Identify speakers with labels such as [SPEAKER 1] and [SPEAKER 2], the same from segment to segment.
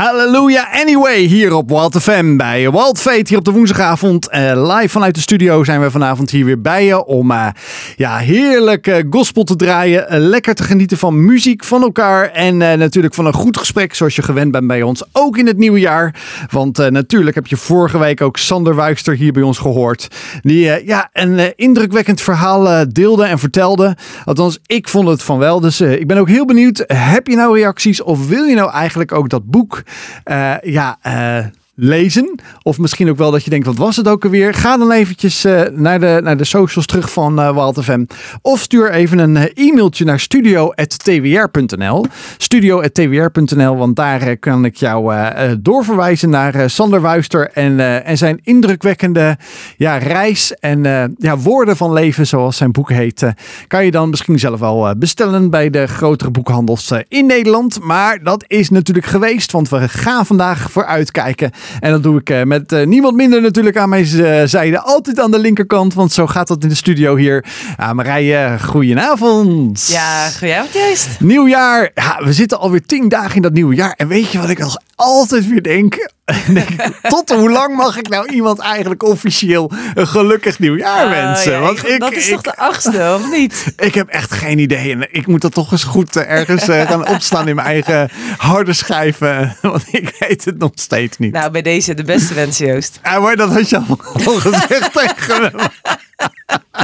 [SPEAKER 1] Hallelujah Anyway hier op Wild FM bij Wild Fate hier op de woensdagavond. Uh, live vanuit de studio zijn we vanavond hier weer bij je om uh, ja, heerlijk uh, gospel te draaien. lekker te genieten van muziek van elkaar en natuurlijk van een goed gesprek zoals je gewend bent bij ons. Ook in het nieuwe jaar. Want natuurlijk heb je vorige week ook Sander Wuister hier bij ons gehoord. Die ja, een indrukwekkend verhaal deelde en vertelde. Althans, ik vond het van wel. Dus ik ben ook heel benieuwd. Heb je nou reacties of wil je nou eigenlijk ook dat boek ja, uh, lezen. Of misschien ook wel dat je denkt, wat was het ook alweer? Ga dan eventjes uh, naar, de, naar de socials terug van uh, Wild FM. Of stuur even een uh, e-mailtje naar studio.twr.nl. Studio.twr.nl, want daar kan ik jou doorverwijzen naar Sander Wuister en, en zijn indrukwekkende ja, reis en ja, woorden van leven, zoals zijn boek heet. kan je dan misschien zelf wel bestellen bij de grotere boekhandels in Nederland. Maar dat is natuurlijk geweest, want we gaan vandaag vooruitkijken en dat doe ik eh, met eh, niemand minder natuurlijk aan mijn eh, zijde. Altijd aan de linkerkant, want zo gaat dat in de studio hier. Ja, Marije, goedenavond.
[SPEAKER 2] Ja, goedenavond juist.
[SPEAKER 1] Nieuwjaar. Ja, we zitten alweer tien dagen in dat nieuwe jaar. En weet je wat ik als altijd weer denk? Tot hoe lang mag ik nou iemand eigenlijk officieel een gelukkig nieuwjaar oh, wensen?
[SPEAKER 2] Ja, Want ik, dat is toch de achtste, of niet?
[SPEAKER 1] Ik heb echt geen idee. En ik moet dat toch eens goed ergens gaan opstaan in mijn eigen harde schijven. Want ik weet het nog steeds niet.
[SPEAKER 2] Nou, bij deze de beste wensen, Joost.
[SPEAKER 1] Ja, maar dat had je al gezegd tegen me.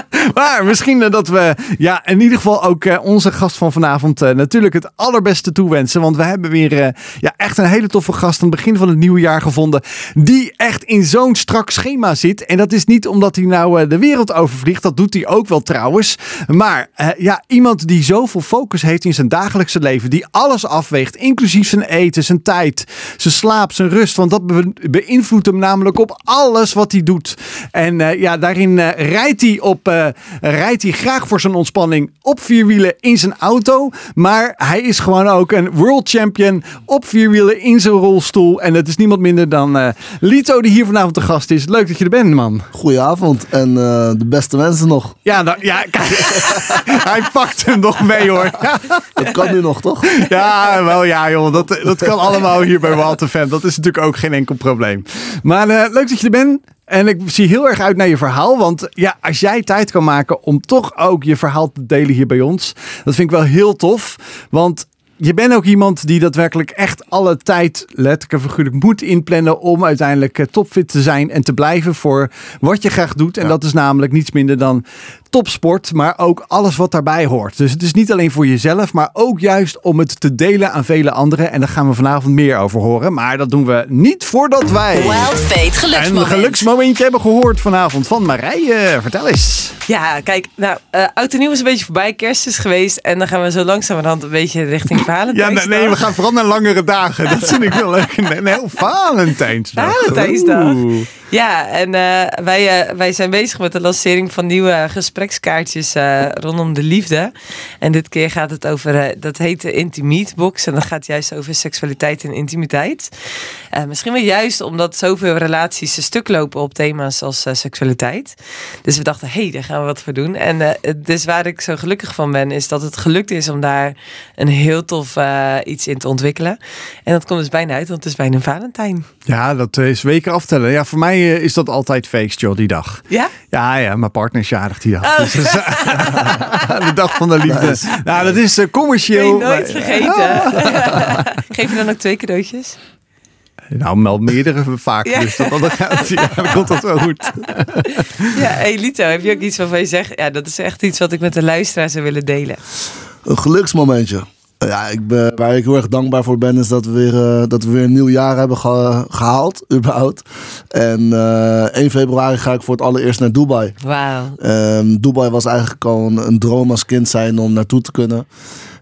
[SPEAKER 1] maar misschien eh, dat we ja, in ieder geval ook uh, onze gast van vanavond uh, natuurlijk het allerbeste toewensen. Want we hebben weer ja, echt een hele toffe gast aan het begin van het nieuwe jaar gevonden. Die echt in zo'n strak schema zit. En dat is niet omdat hij nou de wereld overvliegt. Dat doet hij ook wel trouwens. Maar ja, iemand die zoveel focus heeft in zijn dagelijkse leven. Die alles afweegt. Inclusief zijn eten, zijn tijd, zijn slaap, zijn rust. Want dat be beïnvloedt hem namelijk op alles wat hij doet. En ja, daarin rijdt hij op rijdt hij graag voor zijn ontspanning op vierwielen in zijn auto. Maar hij is gewoon ook een world champion op vierwielen in zijn rolstoel. En het is niemand minder dan uh, Lito die hier vanavond de gast is. Leuk dat je er bent, man.
[SPEAKER 3] Goedenavond en uh, de beste mensen nog.
[SPEAKER 1] Ja, nou, ja hij pakt hem nog mee hoor.
[SPEAKER 3] dat kan nu nog, toch?
[SPEAKER 1] Ja, wel ja, joh. Dat, dat kan allemaal hier bij Walter Fam. Dat is natuurlijk ook geen enkel probleem. Maar uh, leuk dat je er bent. En ik zie heel erg uit naar je verhaal. Want ja, als jij tijd kan maken om toch ook je verhaal te delen hier bij ons. Dat vind ik wel heel tof. Want je bent ook iemand die daadwerkelijk echt alle tijd, letterlijk en figuurlijk, moet inplannen om uiteindelijk eh, topfit te zijn en te blijven voor wat je graag doet. En dat is namelijk niets minder dan topsport, maar ook alles wat daarbij hoort. Dus het is niet alleen voor jezelf, maar ook juist om het te delen aan vele anderen. En daar gaan we vanavond meer over horen. Maar dat doen we niet voordat wij
[SPEAKER 4] Wild Fate geluksmoment.
[SPEAKER 1] een geluksmomentje hebben gehoord vanavond van Marije. Vertel eens.
[SPEAKER 2] Ja, kijk, nou, uh, oud en nieuw is een beetje voorbij. Kerst is geweest en dan gaan we zo langzamerhand een beetje richting Valentijnsdag.
[SPEAKER 1] Ja, nee, we gaan vooral naar langere dagen. Dat vind ik wel leuk. Een heel Valentijnsdag.
[SPEAKER 2] Valentijnsdag. Ja, en uh, wij, uh, wij zijn bezig met de lancering van nieuwe gesprekskaartjes uh, rondom de liefde. En dit keer gaat het over, dat heet de Intimate Box. En dat gaat juist over seksualiteit en intimiteit. misschien wel juist omdat zoveel relaties stuk lopen op thema's als seksualiteit. Dus we dachten, hé, hey, daar gaan we wat voor doen. En dus waar ik zo gelukkig van ben, is dat het gelukt is om daar een heel tof iets in te ontwikkelen. En dat komt dus bijna uit, want het is bijna een Valentijn.
[SPEAKER 1] Ja, dat is weken aftellen. Ja, voor mij eh, is dat altijd feest, joh, die dag.
[SPEAKER 2] Ja?
[SPEAKER 1] Ja, ja, mijn partner is jarig die dag. Oh. Dus, de dag van de liefde. Nou, dat is uh, commercieel.
[SPEAKER 2] Ben nooit vergeten. Geef je dan ook twee cadeautjes?
[SPEAKER 1] Nou, meld meerdere vaak. Ja. Dus dat, dat, gaat, ja, dan komt dat wel goed.
[SPEAKER 2] ja, hey Lito, heb je ook iets waarvan je zegt... Ja, dat is echt iets wat ik met de luisteraars zou willen delen.
[SPEAKER 3] Een geluksmomentje. Ja, ik ben, waar ik heel erg dankbaar voor ben, is dat we weer, uh, dat we weer een nieuw jaar hebben gehaald, überhaupt. En uh, eh, 1 februari ga ik voor het allereerst naar Dubai.
[SPEAKER 2] Wauw.
[SPEAKER 3] Um, Dubai was eigenlijk al een, een, droom als kind zijn om naartoe te kunnen.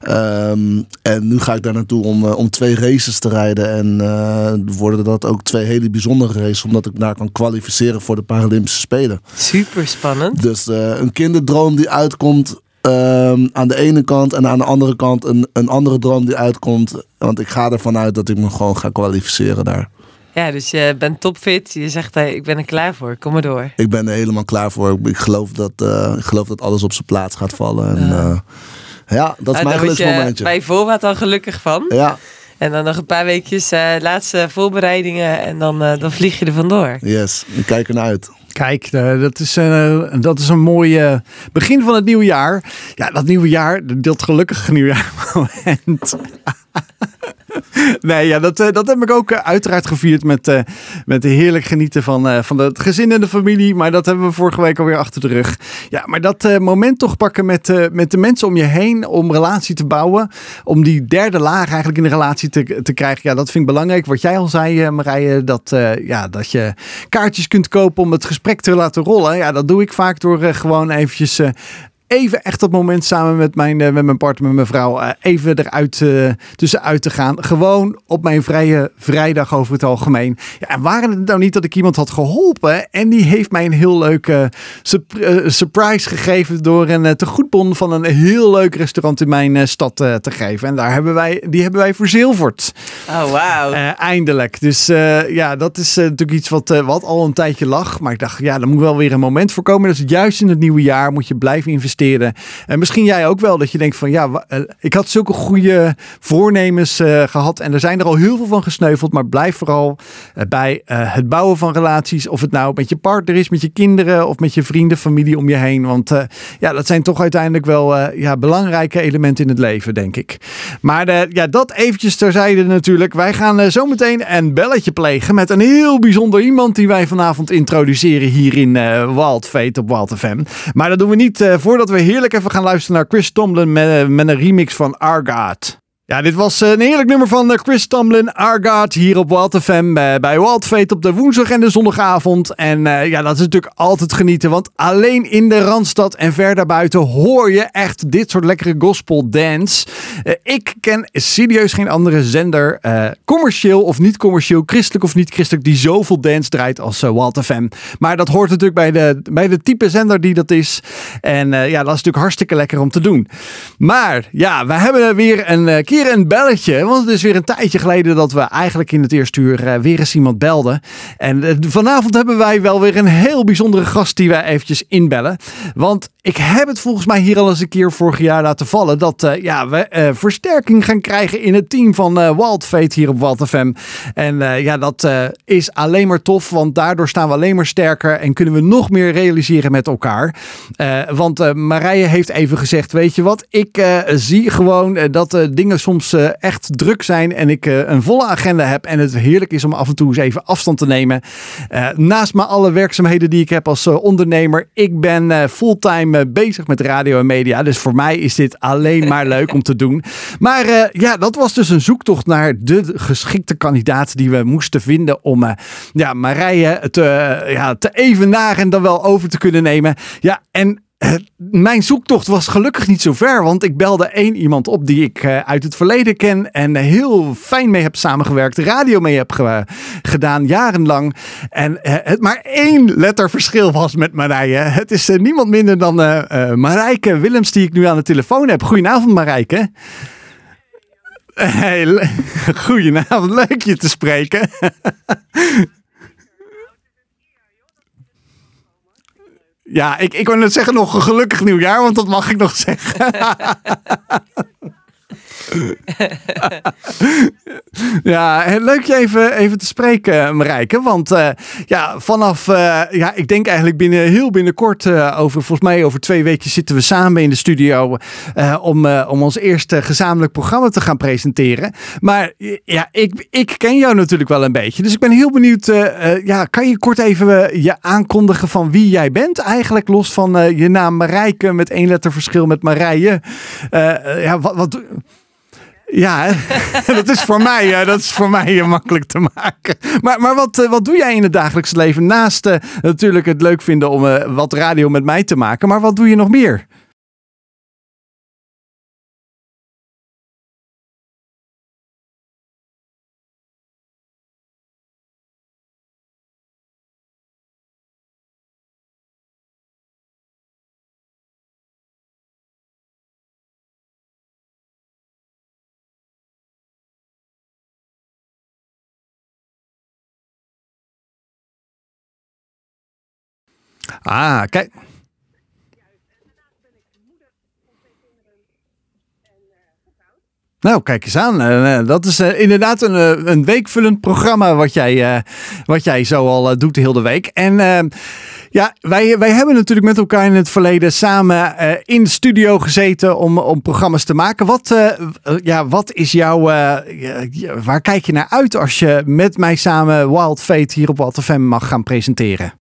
[SPEAKER 3] Um, en nu ga ik daar naartoe om, uh, om twee races te rijden. En worden dat ook twee hele bijzondere races, omdat ik daar kan kwalificeren voor de Paralympische Spelen.
[SPEAKER 2] Super spannend.
[SPEAKER 3] Dus een kinderdroom die uitkomt Um, aan de ene kant en aan de andere kant een, een andere droom die uitkomt. Want ik ga ervan uit dat ik me gewoon ga kwalificeren daar.
[SPEAKER 2] Ja, dus je bent topfit. Je zegt, hey, ik ben er klaar voor. Kom maar door.
[SPEAKER 3] Ik ben er helemaal klaar voor. Ik geloof dat, uh, ik geloof dat alles op zijn plaats gaat vallen. En, uh, ja, dat is nou, mijn geluksmomentje.
[SPEAKER 2] Bij voorbaat al gelukkig van.
[SPEAKER 3] Ja.
[SPEAKER 2] En dan nog een paar weekjes laatste voorbereidingen en dan, dan vlieg je er vandoor.
[SPEAKER 3] Yes, we kijken naar uit.
[SPEAKER 1] Kijk, dat, is, dat is een mooi begin van het nieuwe jaar. Ja, dat nieuwe jaar, dat gelukkige nieuwjaarmoment. nee, ja, dat, eh, dat heb ik ook eh, uiteraard gevierd met, uh, met heerlijk genieten van, van het gezin en de familie. Maar dat hebben we vorige week alweer achter de rug. Ja, maar dat moment toch pakken met, met de mensen om je heen om relatie te bouwen. Om die derde laag eigenlijk in de relatie te, te krijgen. Ja, dat vind ik belangrijk. Wat jij al zei, Marije, dat, ja, dat je kaartjes kunt kopen om het gesprek te laten rollen. Ja, dat doe ik vaak door gewoon eventjes even echt dat moment samen met mijn, uh, met mijn partner, met mijn vrouw, uh, even eruit uh, tussenuit te gaan. Gewoon op mijn vrije vrijdag over het algemeen. Ja, en waren het nou niet dat ik iemand had geholpen en die heeft mij een heel leuke surprise gegeven door een tegoedbon van een heel leuk restaurant in mijn stad te geven. En daar hebben wij, die hebben wij verzilverd.
[SPEAKER 2] Oh, wauw.
[SPEAKER 1] eindelijk. Dus ja, dat is natuurlijk iets wat, wat al een tijdje lag. Maar ik dacht, ja, er moet wel weer een moment voor komen. Dus juist in het nieuwe jaar moet je blijven investeren en misschien jij ook wel, dat je denkt van ja, eh, ik had zulke goede voornemens uh, gehad en er zijn er al heel veel van gesneuveld. Maar blijf vooral uh, bij het bouwen van relaties. Of het nou met je partner is, met je kinderen of met je vrienden, familie om je heen. Want ja, dat zijn toch uiteindelijk wel ja, belangrijke elementen in het leven, denk ik. Maar ja, dat eventjes terzijde natuurlijk. Wij gaan zo meteen een belletje plegen met een heel bijzonder iemand die wij vanavond introduceren hier in Wild op Wild FM. Maar dat doen we niet voordat we we heerlijk even gaan luisteren naar Chris Tomlin met, met een remix van Argot. Ja, dit was een heerlijk nummer van eh, Chris Tomlin, Argard, hier op Wild FM bij, bij Wild Fate op de woensdag en de zondagavond. En ja, dat is natuurlijk altijd genieten, want alleen in de Randstad en ver daarbuiten hoor je echt dit soort lekkere gospel dance. Ik ken serieus geen andere zender, commercieel of niet commercieel, christelijk of niet christelijk, die zoveel dance draait als Wild FM. Maar dat hoort natuurlijk bij de, bij de type zender die dat is. En ja, dat is natuurlijk hartstikke lekker om te doen. Maar ja, we hebben weer een keer een belletje. Want het is weer een tijdje geleden dat we eigenlijk in het eerste uur uh, weer eens iemand belden. En uh, vanavond hebben wij wel weer een heel bijzondere gast die wij eventjes inbellen. Want ik heb het volgens mij hier al eens een keer vorig jaar laten vallen. Dat uh, ja, we versterking gaan krijgen in het team van Fate hier op Wild FM. En ja, dat is alleen maar tof. Want daardoor staan we alleen maar sterker. En kunnen we nog meer realiseren met elkaar. want Marije heeft even gezegd, weet je wat? Ik zie gewoon dat dingen soms uh, echt druk zijn en ik uh, een volle agenda heb en het heerlijk is om af en toe eens even afstand te nemen. Uh, naast me alle werkzaamheden die ik heb als ondernemer, ik ben fulltime bezig met radio en media. Dus voor mij is dit alleen maar leuk om te doen. Maar ja, dat was dus een zoektocht naar de geschikte kandidaat die we moesten vinden om ja, Marije te, ja, te evenaren en dan wel over te kunnen nemen. Ja, en eh, mijn zoektocht was gelukkig niet zo ver, want ik belde één iemand op die ik uh, uit het verleden ken en heel fijn mee heb samengewerkt, radio mee heb ge gedaan, jarenlang. En uh, het maar één letter verschil was met Marije. Het is niemand minder dan Marijke Willems die ik nu aan de telefoon heb. Goedenavond Marijke. Hey, goedenavond, leuk je te spreken. Ja, ik, ik wil net zeggen nog een gelukkig nieuwjaar, want dat mag ik nog zeggen. ja, leuk je even, even te spreken, Marijke. Want uh, ja, vanaf, uh, ja, ik denk eigenlijk binnen heel binnenkort, uh, over, volgens mij over twee weken zitten we samen in de studio om, om ons eerste gezamenlijk programma te gaan presenteren. Maar ja, ik, ik ken jou natuurlijk wel een beetje. Dus ik ben heel benieuwd, ja, kan je kort even je aankondigen van wie jij bent? Eigenlijk los van je naam Marijke met één letter verschil met Marije. ja, wat, wat ja, dat is voor mij, dat is voor mij makkelijk te maken. Maar, maar wat, eh, wat doe jij in het dagelijks leven? Naast natuurlijk het leuk vinden om wat radio met mij te maken. Maar wat doe je nog meer? Ah, kijk. Nou, kijk eens aan. Uh, dat is uh, inderdaad een, een weekvullend programma wat jij, wat jij zo al doet de hele week. En ja, wij, wij hebben natuurlijk met elkaar in het verleden samen in de studio gezeten om, om programma's te maken. Wat, ja, wat is jouw, waar kijk je naar uit als je met mij samen Wild Fate hier op Wild FM mag gaan presenteren?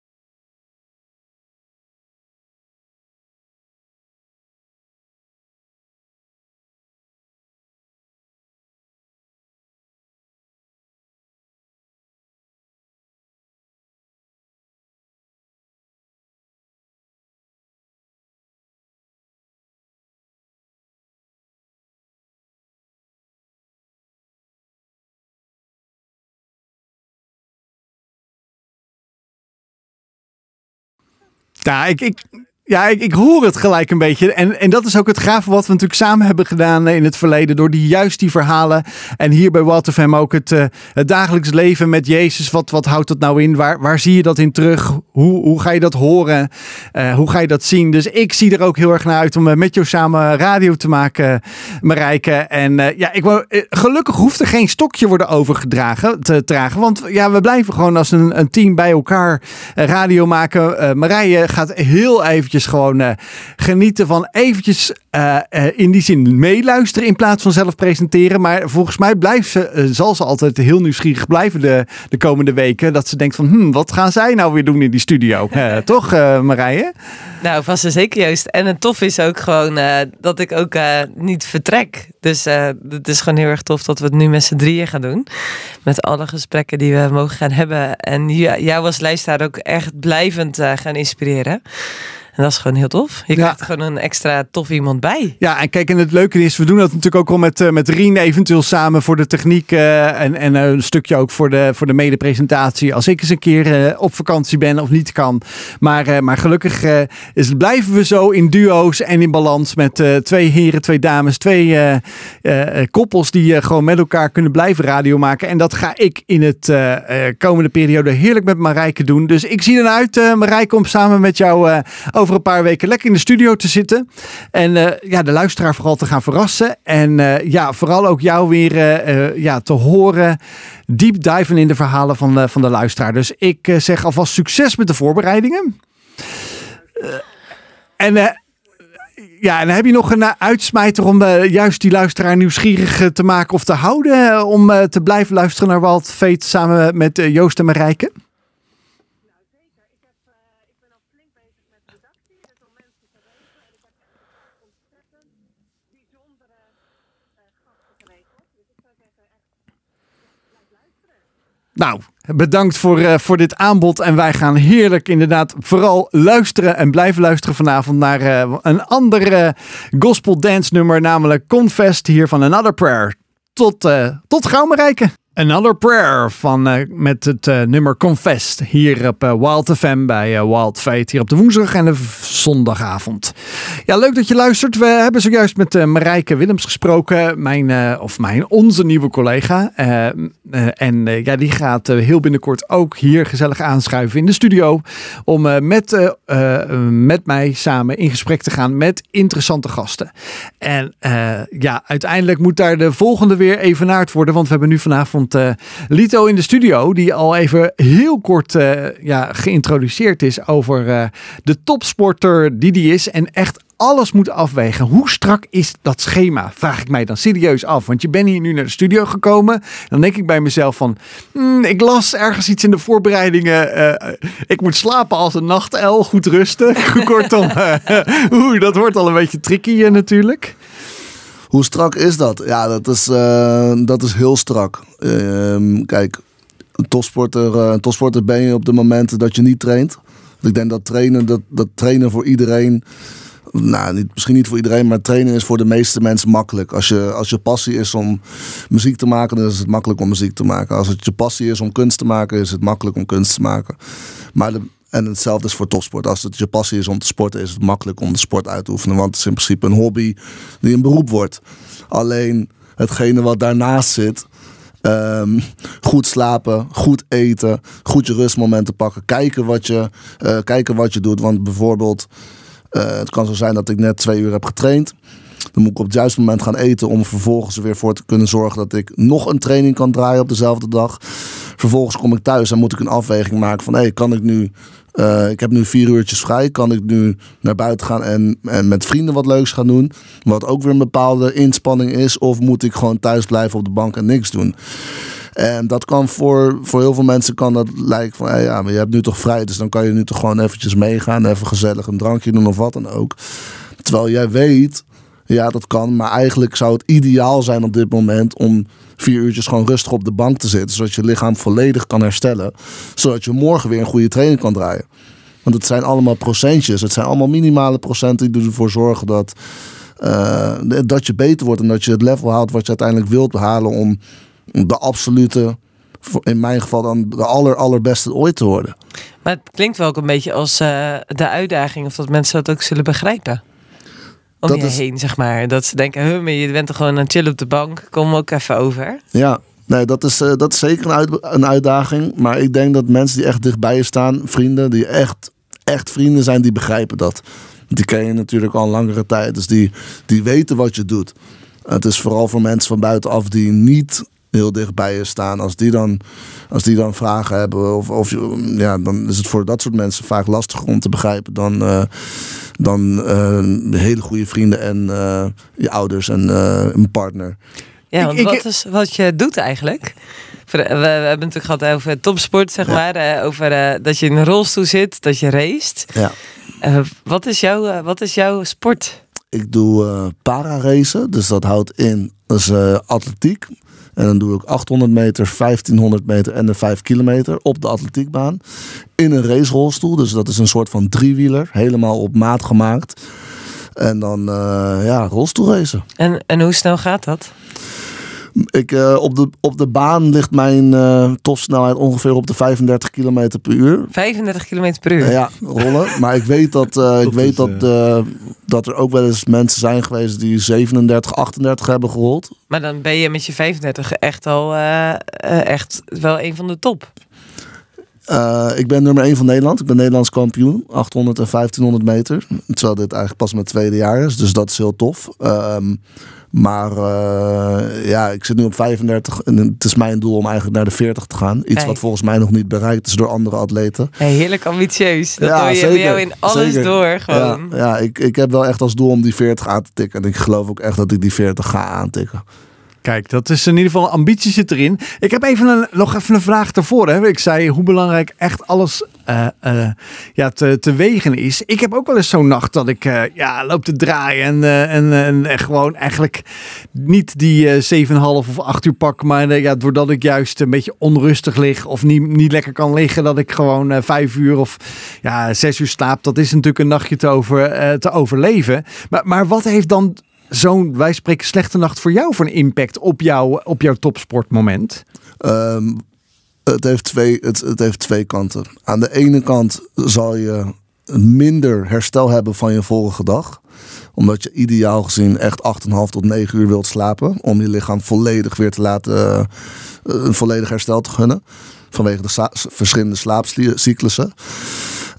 [SPEAKER 1] Ja, ik, ik, ja, ik, ik hoor het gelijk een beetje. En, en dat is ook het gave wat we natuurlijk samen hebben gedaan in het verleden. Door die, juist die verhalen. En hier bij Waterfam ook het, uh, het dagelijks leven met Jezus. Wat, wat houdt dat nou in? Waar, waar zie je dat in terug? Hoe, hoe ga je dat horen? Uh, hoe ga je dat zien? Dus ik zie er ook heel erg naar uit om met jou samen radio te maken, Marijke. En ja, ik wou, gelukkig hoeft er geen stokje worden overgedragen te dragen. Want ja, we blijven gewoon als een, een team bij elkaar radio maken. Marije gaat heel eventjes gewoon uh, genieten van eventjes uh, uh, in die zin meeluisteren in plaats van zelf presenteren. Maar volgens mij blijft ze, zal ze altijd heel nieuwsgierig blijven de, de komende weken. Dat ze denkt van, hm, wat gaan zij nou weer doen in die studio? toch, Marije?
[SPEAKER 2] Nou, vast en zeker juist. En het tof is ook gewoon dat ik ook niet vertrek. Dus het is gewoon heel erg tof dat we het nu met z'n drieën gaan doen. Met alle gesprekken die we mogen gaan hebben. En jou als luisteraar ook echt blijvend gaan inspireren. En dat is gewoon heel tof. Je krijgt gewoon een extra tof iemand bij.
[SPEAKER 1] Ja, en kijk, en het leuke is, we doen dat natuurlijk ook al met, uh, met Rien eventueel samen voor de techniek. Uh, en, en een stukje ook voor de, voor de mede-presentatie. Als ik eens een keer uh, op vakantie ben of niet kan. Maar, maar gelukkig is, blijven we zo in duo's en in balans met twee heren, twee dames, twee koppels die gewoon met elkaar kunnen blijven radio maken. En dat ga ik in het komende periode heerlijk met Marijke doen. Dus ik zie ernaar uit, Marijke, om samen met jou over een paar weken lekker in de studio te zitten. En uh, ja, de luisteraar vooral te gaan verrassen. En uh, ja, vooral ook jou weer uh, ja, te horen. Diep diven in de verhalen van de, van de luisteraar. Dus ik zeg alvast succes met de voorbereidingen. en ja, en heb je nog een uitsmijter om juist die luisteraar nieuwsgierig te maken of te houden? om te blijven luisteren naar Walt Veet samen met Joost en Marijke? Nou, bedankt voor, uh, voor dit aanbod. En wij gaan heerlijk inderdaad vooral luisteren en blijven luisteren vanavond naar uh, een andere gospel dance nummer, namelijk Confest hier van Another Prayer. Tot, tot gauw, Marijke. Another Prayer van, uh, met het uh, nummer Confessed hier op uh, Wild FM bij Wild Fate hier op de woensdag en de zondagavond. Ja, leuk dat je luistert. We hebben zojuist met Marijke Willems gesproken, mijn, of mijn, onze nieuwe collega. en ja, die gaat heel binnenkort ook hier gezellig aanschuiven in de studio om met, met mij samen in gesprek te gaan met interessante gasten. En ja, uiteindelijk moet daar de volgende weer evenaard worden, want we hebben nu vanavond uh, Lito in de studio, die al even heel kort uh, ja, geïntroduceerd is over uh, de topsporter die die is en echt alles moet afwegen. Hoe strak is dat schema? Vraag ik mij dan serieus af. Want je bent hier nu naar de studio gekomen. Dan denk ik bij mezelf van... Hmm, ik las ergens iets in de voorbereidingen. ik moet slapen als een nachtel. Goed rusten. Kortom, oeh, dat wordt al een beetje tricky natuurlijk.
[SPEAKER 3] Hoe strak is dat? Ja, dat is, uh, dat is heel strak. Uh, kijk, een topsporter, uh, een topsporter ben je op de momenten dat je niet traint. Ik denk dat trainen, dat, dat trainen voor iedereen. Nou, niet, misschien niet voor iedereen, maar trainen is voor de meeste mensen makkelijk. Als je, als je passie is om muziek te maken, dan is het makkelijk om muziek te maken. Als het je passie is om kunst te maken, is het makkelijk om kunst te maken. Maar de, en hetzelfde is voor topsport. Als het je passie is om te sporten, is het makkelijk om de sport uit te oefenen. Want het is in principe een hobby die een beroep wordt. Alleen hetgene wat daarnaast zit. Um, goed slapen, goed eten, goed je rustmomenten pakken. Kijken wat je, uh, kijken wat je doet. Want bijvoorbeeld, uh, het kan zo zijn dat ik net twee uur heb getraind. Dan moet ik op het juiste moment gaan eten om vervolgens er weer voor te kunnen zorgen dat ik nog een training kan draaien op dezelfde dag. Vervolgens kom ik thuis en moet ik een afweging maken van hé, hey, kan ik nu uh, ik heb nu vier uurtjes vrij. Kan ik nu naar buiten gaan en, en met vrienden wat leuks gaan doen? Wat ook weer een bepaalde inspanning is. Of moet ik gewoon thuis blijven op de bank en niks doen? En dat kan voor, voor heel veel mensen kan dat lijken van ja, maar je hebt nu toch vrij. Dus dan kan je nu toch gewoon eventjes meegaan. Even gezellig een drankje doen of wat dan ook. Terwijl jij weet, ja dat kan. Maar eigenlijk zou het ideaal zijn op dit moment om vier uurtjes gewoon rustig op de bank te zitten. Zodat je lichaam volledig kan herstellen. Zodat je morgen weer een goede training kan draaien. Want het zijn allemaal procentjes. Het zijn allemaal minimale procenten die ervoor zorgen dat, uh, dat je beter wordt. En dat je het level haalt wat je uiteindelijk wilt behalen om de absolute, in mijn geval dan de aller, allerbeste ooit te worden.
[SPEAKER 2] Maar het klinkt wel ook een beetje als uh, de uitdaging of dat mensen dat ook zullen begrijpen om dat je is... heen, zeg maar. Dat ze denken, huh, maar je bent er gewoon aan het chillen op de bank. Kom ook even over.
[SPEAKER 3] Ja, nee, dat is, uh, dat is zeker een, uit, een uitdaging. Maar ik denk dat mensen die echt dichtbij je staan, vrienden die echt, echt vrienden zijn, die begrijpen dat. Die ken je natuurlijk al een langere tijd. Dus die, die weten wat je doet. Het is vooral voor mensen van buitenaf die niet heel dicht bij je staan. Als die dan, als die dan vragen hebben, of, of ja, dan is het voor dat soort mensen vaak lastiger om te begrijpen dan, uh, dan uh, hele goede vrienden en uh, je ouders en een partner.
[SPEAKER 2] Ja, want wat is wat je doet eigenlijk? We, we hebben het natuurlijk gehad over topsport, zeg maar. over dat je in een rolstoel zit, dat je race.
[SPEAKER 3] Ja.
[SPEAKER 2] wat, is jouw, wat is jouw sport?
[SPEAKER 3] Ik doe para-racen, dus dat houdt in dus, atletiek. En dan doe ik 800 meter, 1500 meter en de 5 kilometer op de atletiekbaan. In een racerolstoel. Dus dat is een soort van driewieler. Helemaal op maat gemaakt. En dan uh, ja, rolstoelracen.
[SPEAKER 2] En, en hoe snel gaat dat?
[SPEAKER 3] Ik, uh, op, de, op de baan ligt mijn uh, topsnelheid ongeveer op de 35 km per uur.
[SPEAKER 2] 35 km per uur?
[SPEAKER 3] ja, rollen. maar ik weet dat, uh, ik weet dat, dat er ook wel eens mensen zijn geweest die 37, 38 hebben gerold.
[SPEAKER 2] Maar dan ben je met je 35 echt al echt wel een van de top.
[SPEAKER 3] ik ben nummer 1 van Nederland. Ik ben Nederlands kampioen. 800 en 1500 meter. Terwijl dit eigenlijk pas mijn tweede jaar is. Dus dat is heel tof. Ehm, maar uh, ja, ik zit nu op 35 en het is mijn doel om eigenlijk naar de 40 te gaan. Iets wat volgens mij nog niet bereikt is door andere atleten.
[SPEAKER 2] Hey, heerlijk ambitieus. Dat ja, doe je zeker, bij jou in alles door gewoon.
[SPEAKER 3] Ja, ja ik, ik heb wel echt als doel om die 40 aan te tikken. En ik geloof ook echt dat ik die 40 ga aantikken.
[SPEAKER 1] Kijk, dat is in ieder geval ambitie zit erin. Ik heb even een, nog even een vraag daarvoor. Hè. Ik zei hoe belangrijk echt alles uh, uh, ja, te, te, wegen is. Ik heb ook wel eens zo'n nacht dat ik uh, ja, loop te draaien en, en, en, gewoon eigenlijk niet die 7,5 of 8 uur pak. Maar ja, doordat ik juist een beetje onrustig lig of niet, niet lekker kan liggen, dat ik gewoon 5 uur of ja, 6 uur slaap. Dat is natuurlijk een nachtje te, over, te overleven. Maar, maar wat heeft dan zo'n, wij spreken, slechte nacht voor jou voor een impact op, jou, op jouw topsportmoment?
[SPEAKER 3] Um, het, heeft twee, het, het heeft twee kanten. Aan de ene kant zal je minder herstel hebben van je vorige dag omdat je ideaal gezien echt 8,5 tot 9 uur wilt slapen. Om je lichaam volledig weer te laten, uh, een volledig herstel te gunnen. Vanwege de verschillende slaapcyclussen.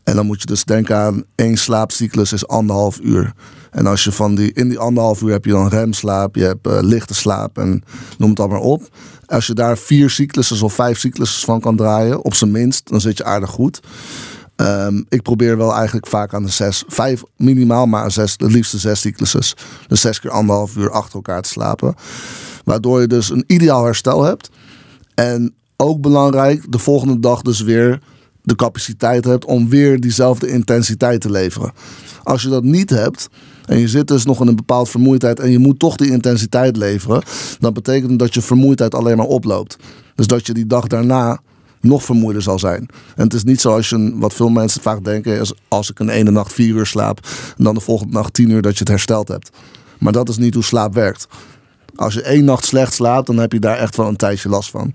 [SPEAKER 3] En dan moet je dus denken aan één slaapcyclus is anderhalf uur. En als je van die, in die anderhalf uur heb je dan remslaap, je hebt uh, lichte slaap en noem het allemaal op. Als je daar vier cyclussen of vijf cyclussen van kan draaien, op zijn minst, dan zit je aardig goed. Um, ik probeer wel eigenlijk vaak aan de zes, vijf minimaal, maar zes, het liefste zes cyclussen. Dus zes keer anderhalf uur achter elkaar te slapen. Waardoor je dus een ideaal herstel hebt. En ook belangrijk, de volgende dag dus weer de capaciteit hebt om weer diezelfde intensiteit te leveren. Als je dat niet hebt en je zit dus nog in een bepaald vermoeidheid en je moet toch die intensiteit leveren, dan betekent dat je vermoeidheid alleen maar oploopt. Dus dat je die dag daarna nog vermoeider zal zijn. En het is niet zoals je, wat veel mensen vaak denken, als ik een ene nacht vier uur slaap en dan de volgende nacht tien uur dat je het hersteld hebt. Maar dat is niet hoe slaap werkt. Als je één nacht slecht slaapt, dan heb je daar echt wel een tijdje last van.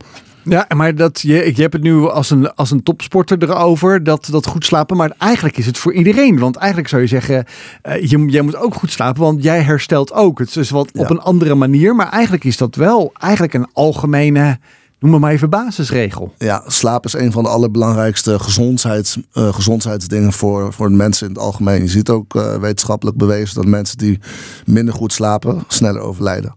[SPEAKER 1] Ja, maar dat, je, je hebt het nu als een, als een topsporter erover, dat, dat goed slapen. Maar eigenlijk is het voor iedereen. Want eigenlijk zou je zeggen, uh, je, jij moet ook goed slapen, want jij herstelt ook. Het is wat op een andere manier. Maar eigenlijk is dat wel eigenlijk een algemene noem maar, maar even basisregel.
[SPEAKER 3] Ja, slaap is een van de allerbelangrijkste gezondheids, uh, gezondheidsdingen voor, voor de mensen in het algemeen. Je ziet ook uh, wetenschappelijk bewezen dat mensen die minder goed slapen, sneller overlijden.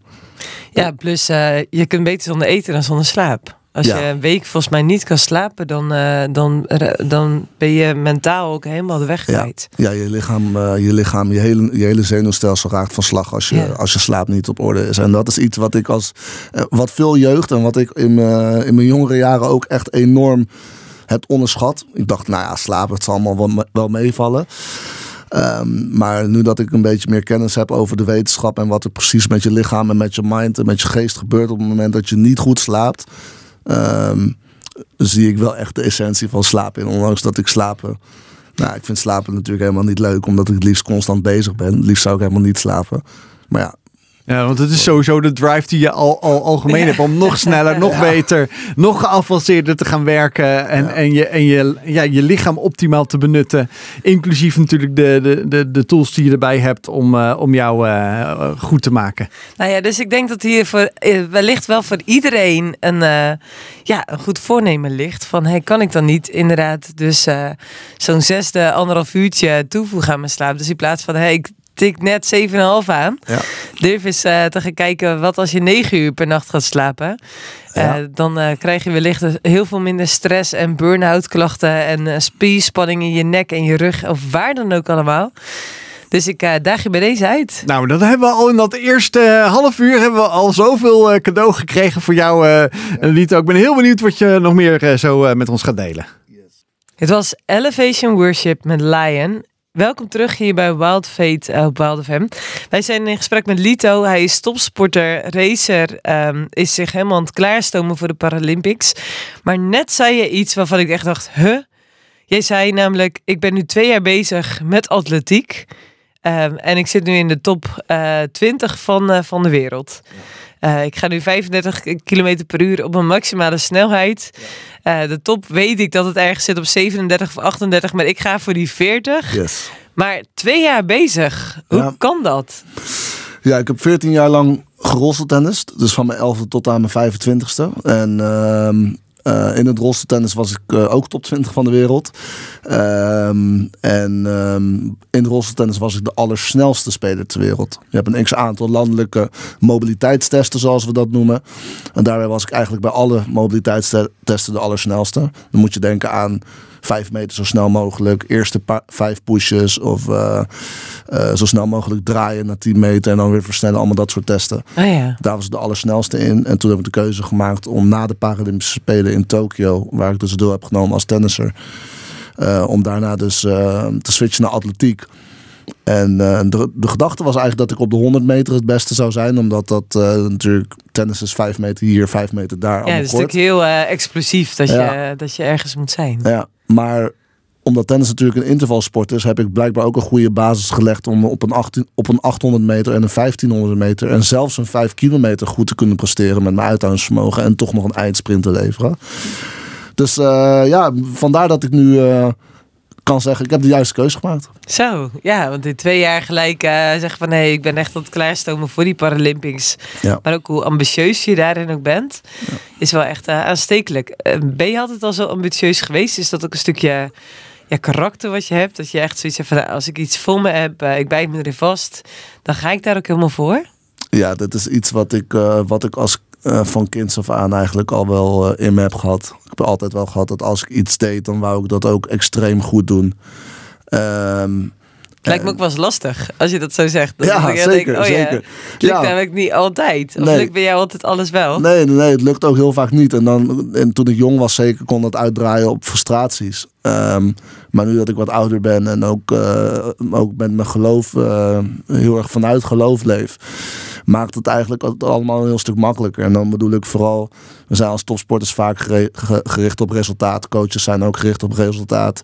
[SPEAKER 2] Ja, plus uh, je kunt beter zonder eten dan zonder slaap. Als je een week volgens mij niet kan slapen, dan, uh, dan, dan ben je mentaal ook helemaal de weg kwijt.
[SPEAKER 3] Ja, ja je lichaam, uh, je, lichaam je, hele, je hele zenuwstelsel raakt van slag als je, ja. als je slaap niet op orde is. En dat is iets wat ik als uh, wat veel jeugd en wat ik in, in mijn jongere jaren ook echt enorm heb onderschat. Ik dacht, nou ja, slapen, het zal allemaal wel, wel meevallen. Um, maar nu dat ik een beetje meer kennis heb over de wetenschap en wat er precies met je lichaam en met je mind en met je geest gebeurt op het moment dat je niet goed slaapt, um, zie ik wel echt de essentie van slapen in. Ondanks dat ik slapen. Nou, ik vind slapen natuurlijk helemaal niet leuk, omdat ik het liefst constant bezig ben. Het liefst zou ik helemaal niet slapen. Maar ja,
[SPEAKER 1] ja, want het is sowieso de drive die je al, al algemeen hebt om nog sneller, nog beter, nog geavanceerder te gaan werken en, ja. en, je, en je, ja, je lichaam optimaal te benutten. Inclusief natuurlijk de, de, de, de tools die je erbij hebt om, uh, om jou uh, goed te maken.
[SPEAKER 2] Nou ja, dus ik denk dat hier voor, wellicht wel voor iedereen een, uh, ja, een goed voornemen ligt. Van hey, kan ik dan niet inderdaad dus zo'n zesde, anderhalf uurtje toevoegen aan mijn slaap. Dus in plaats van hey, ik tik net 7,5 aan. Ja. Durf eens uh, te gaan kijken wat als je 9 uur per nacht gaat slapen. Ja. Uh, dan uh, krijg je wellicht heel veel minder stress en burn-out klachten en spierspanning in je nek en je rug of waar dan ook allemaal. Dus ik uh, daag je bij deze uit.
[SPEAKER 1] Nou, dat hebben we al in dat eerste half uur hebben we al zoveel uh, cadeau gekregen voor jou, uh, Lito. Ik ben heel benieuwd wat je nog meer zo met ons gaat delen.
[SPEAKER 2] Yes. Het was Elevation Worship met Lion. Welkom terug hier bij Wild Fate op Wild FM. Wij zijn in gesprek met Lito. Hij is topsporter, racer, um, is zich helemaal aan het klaarstomen voor de Paralympics. Maar net zei je iets waarvan ik echt dacht, huh? Jij zei namelijk, ik ben nu twee jaar bezig met atletiek. Um, en ik zit nu in de top uh, 20 van, uh, van de wereld. Uh, ik ga nu 35 km per uur op een maximale snelheid. Ja. Uh, de top weet ik dat het ergens zit op 37 of 38, maar ik ga voor die 40.
[SPEAKER 3] Yes.
[SPEAKER 2] Maar twee jaar bezig, hoe ja. kan dat?
[SPEAKER 3] Ja, ik heb 14 jaar lang gerosseltennist. Dus van mijn 11e tot aan mijn 25e. En uh, in het rolstoeltennis was ik uh, ook top 20 van de wereld. Um, en um, in rolstoeltennis was ik de allersnelste speler ter wereld. Je hebt een x aantal landelijke mobiliteitstesten, zoals we dat noemen. En daarbij was ik eigenlijk bij alle mobiliteitstesten de allersnelste. Dan moet je denken aan vijf meter zo snel mogelijk. Eerste vijf pushes of uh, uh, zo snel mogelijk draaien naar 10 meter en dan weer versnellen. Allemaal dat soort testen.
[SPEAKER 2] Oh ja.
[SPEAKER 3] Daar was ik de allersnelste in. En toen heb ik de keuze gemaakt om na de Paralympische Spelen in Tokio, waar ik dus deel heb genomen als tennisser, uh, om daarna dus te switchen naar atletiek. En uh, de, de, gedachte was eigenlijk dat ik op de 100 meter het beste zou zijn. Omdat dat uh, natuurlijk tennis is 5 meter hier, 5 meter daar.
[SPEAKER 2] Ja, het is natuurlijk heel uh, explosief dat, ja. je, dat je ergens moet zijn.
[SPEAKER 3] Ja, maar omdat tennis natuurlijk een intervalsport is, heb ik blijkbaar ook een goede basis gelegd om op een, 18, op een 800 meter en een 1500 meter en zelfs een 5 kilometer goed te kunnen presteren met mijn uithoudingsvermogen en toch nog een eindsprint te leveren. Dus ja, vandaar dat ik nu kan zeggen, ik heb de juiste keuze gemaakt.
[SPEAKER 2] Zo, ja, want in twee jaar gelijk uh, zeggen van nee, ik ben echt aan het klaarstomen voor die Paralympics.
[SPEAKER 3] Ja.
[SPEAKER 2] Maar ook hoe ambitieus je daarin ook bent, ja. is wel echt uh, aanstekelijk. Uh, ben je altijd al zo ambitieus geweest? Is dat ook een stukje ja, karakter wat je hebt? Dat je echt zoiets hebt van nou, als ik iets voor me heb, ik bijt me erin vast, dan ga ik daar ook helemaal voor?
[SPEAKER 3] Ja, dat is iets wat ik, wat ik als uh, van kinds af aan eigenlijk al wel uh, in me heb gehad. Ik heb altijd wel gehad dat als ik iets deed, dan wou ik dat ook extreem goed doen. Um,
[SPEAKER 2] Lijkt me ook wel eens lastig als je dat zo zegt. Dat
[SPEAKER 3] ja, zeker,
[SPEAKER 2] denk, oh
[SPEAKER 3] zeker.
[SPEAKER 2] Ja, lukt ja. namelijk niet altijd. Of
[SPEAKER 3] Nee.
[SPEAKER 2] lukt bij jou altijd alles wel?
[SPEAKER 3] Nee, nee, het lukt ook heel vaak niet. En, dan, en toen ik jong was, zeker kon dat uitdraaien op frustraties. Ehm, maar nu dat ik wat ouder ben en ook, eh, ook met mijn geloof eh, heel erg vanuit geloof leef, maakt het eigenlijk allemaal een heel stuk makkelijker. En dan bedoel ik vooral, we zijn als topsporters vaak gericht op resultaat. Coaches zijn ook gericht op resultaat.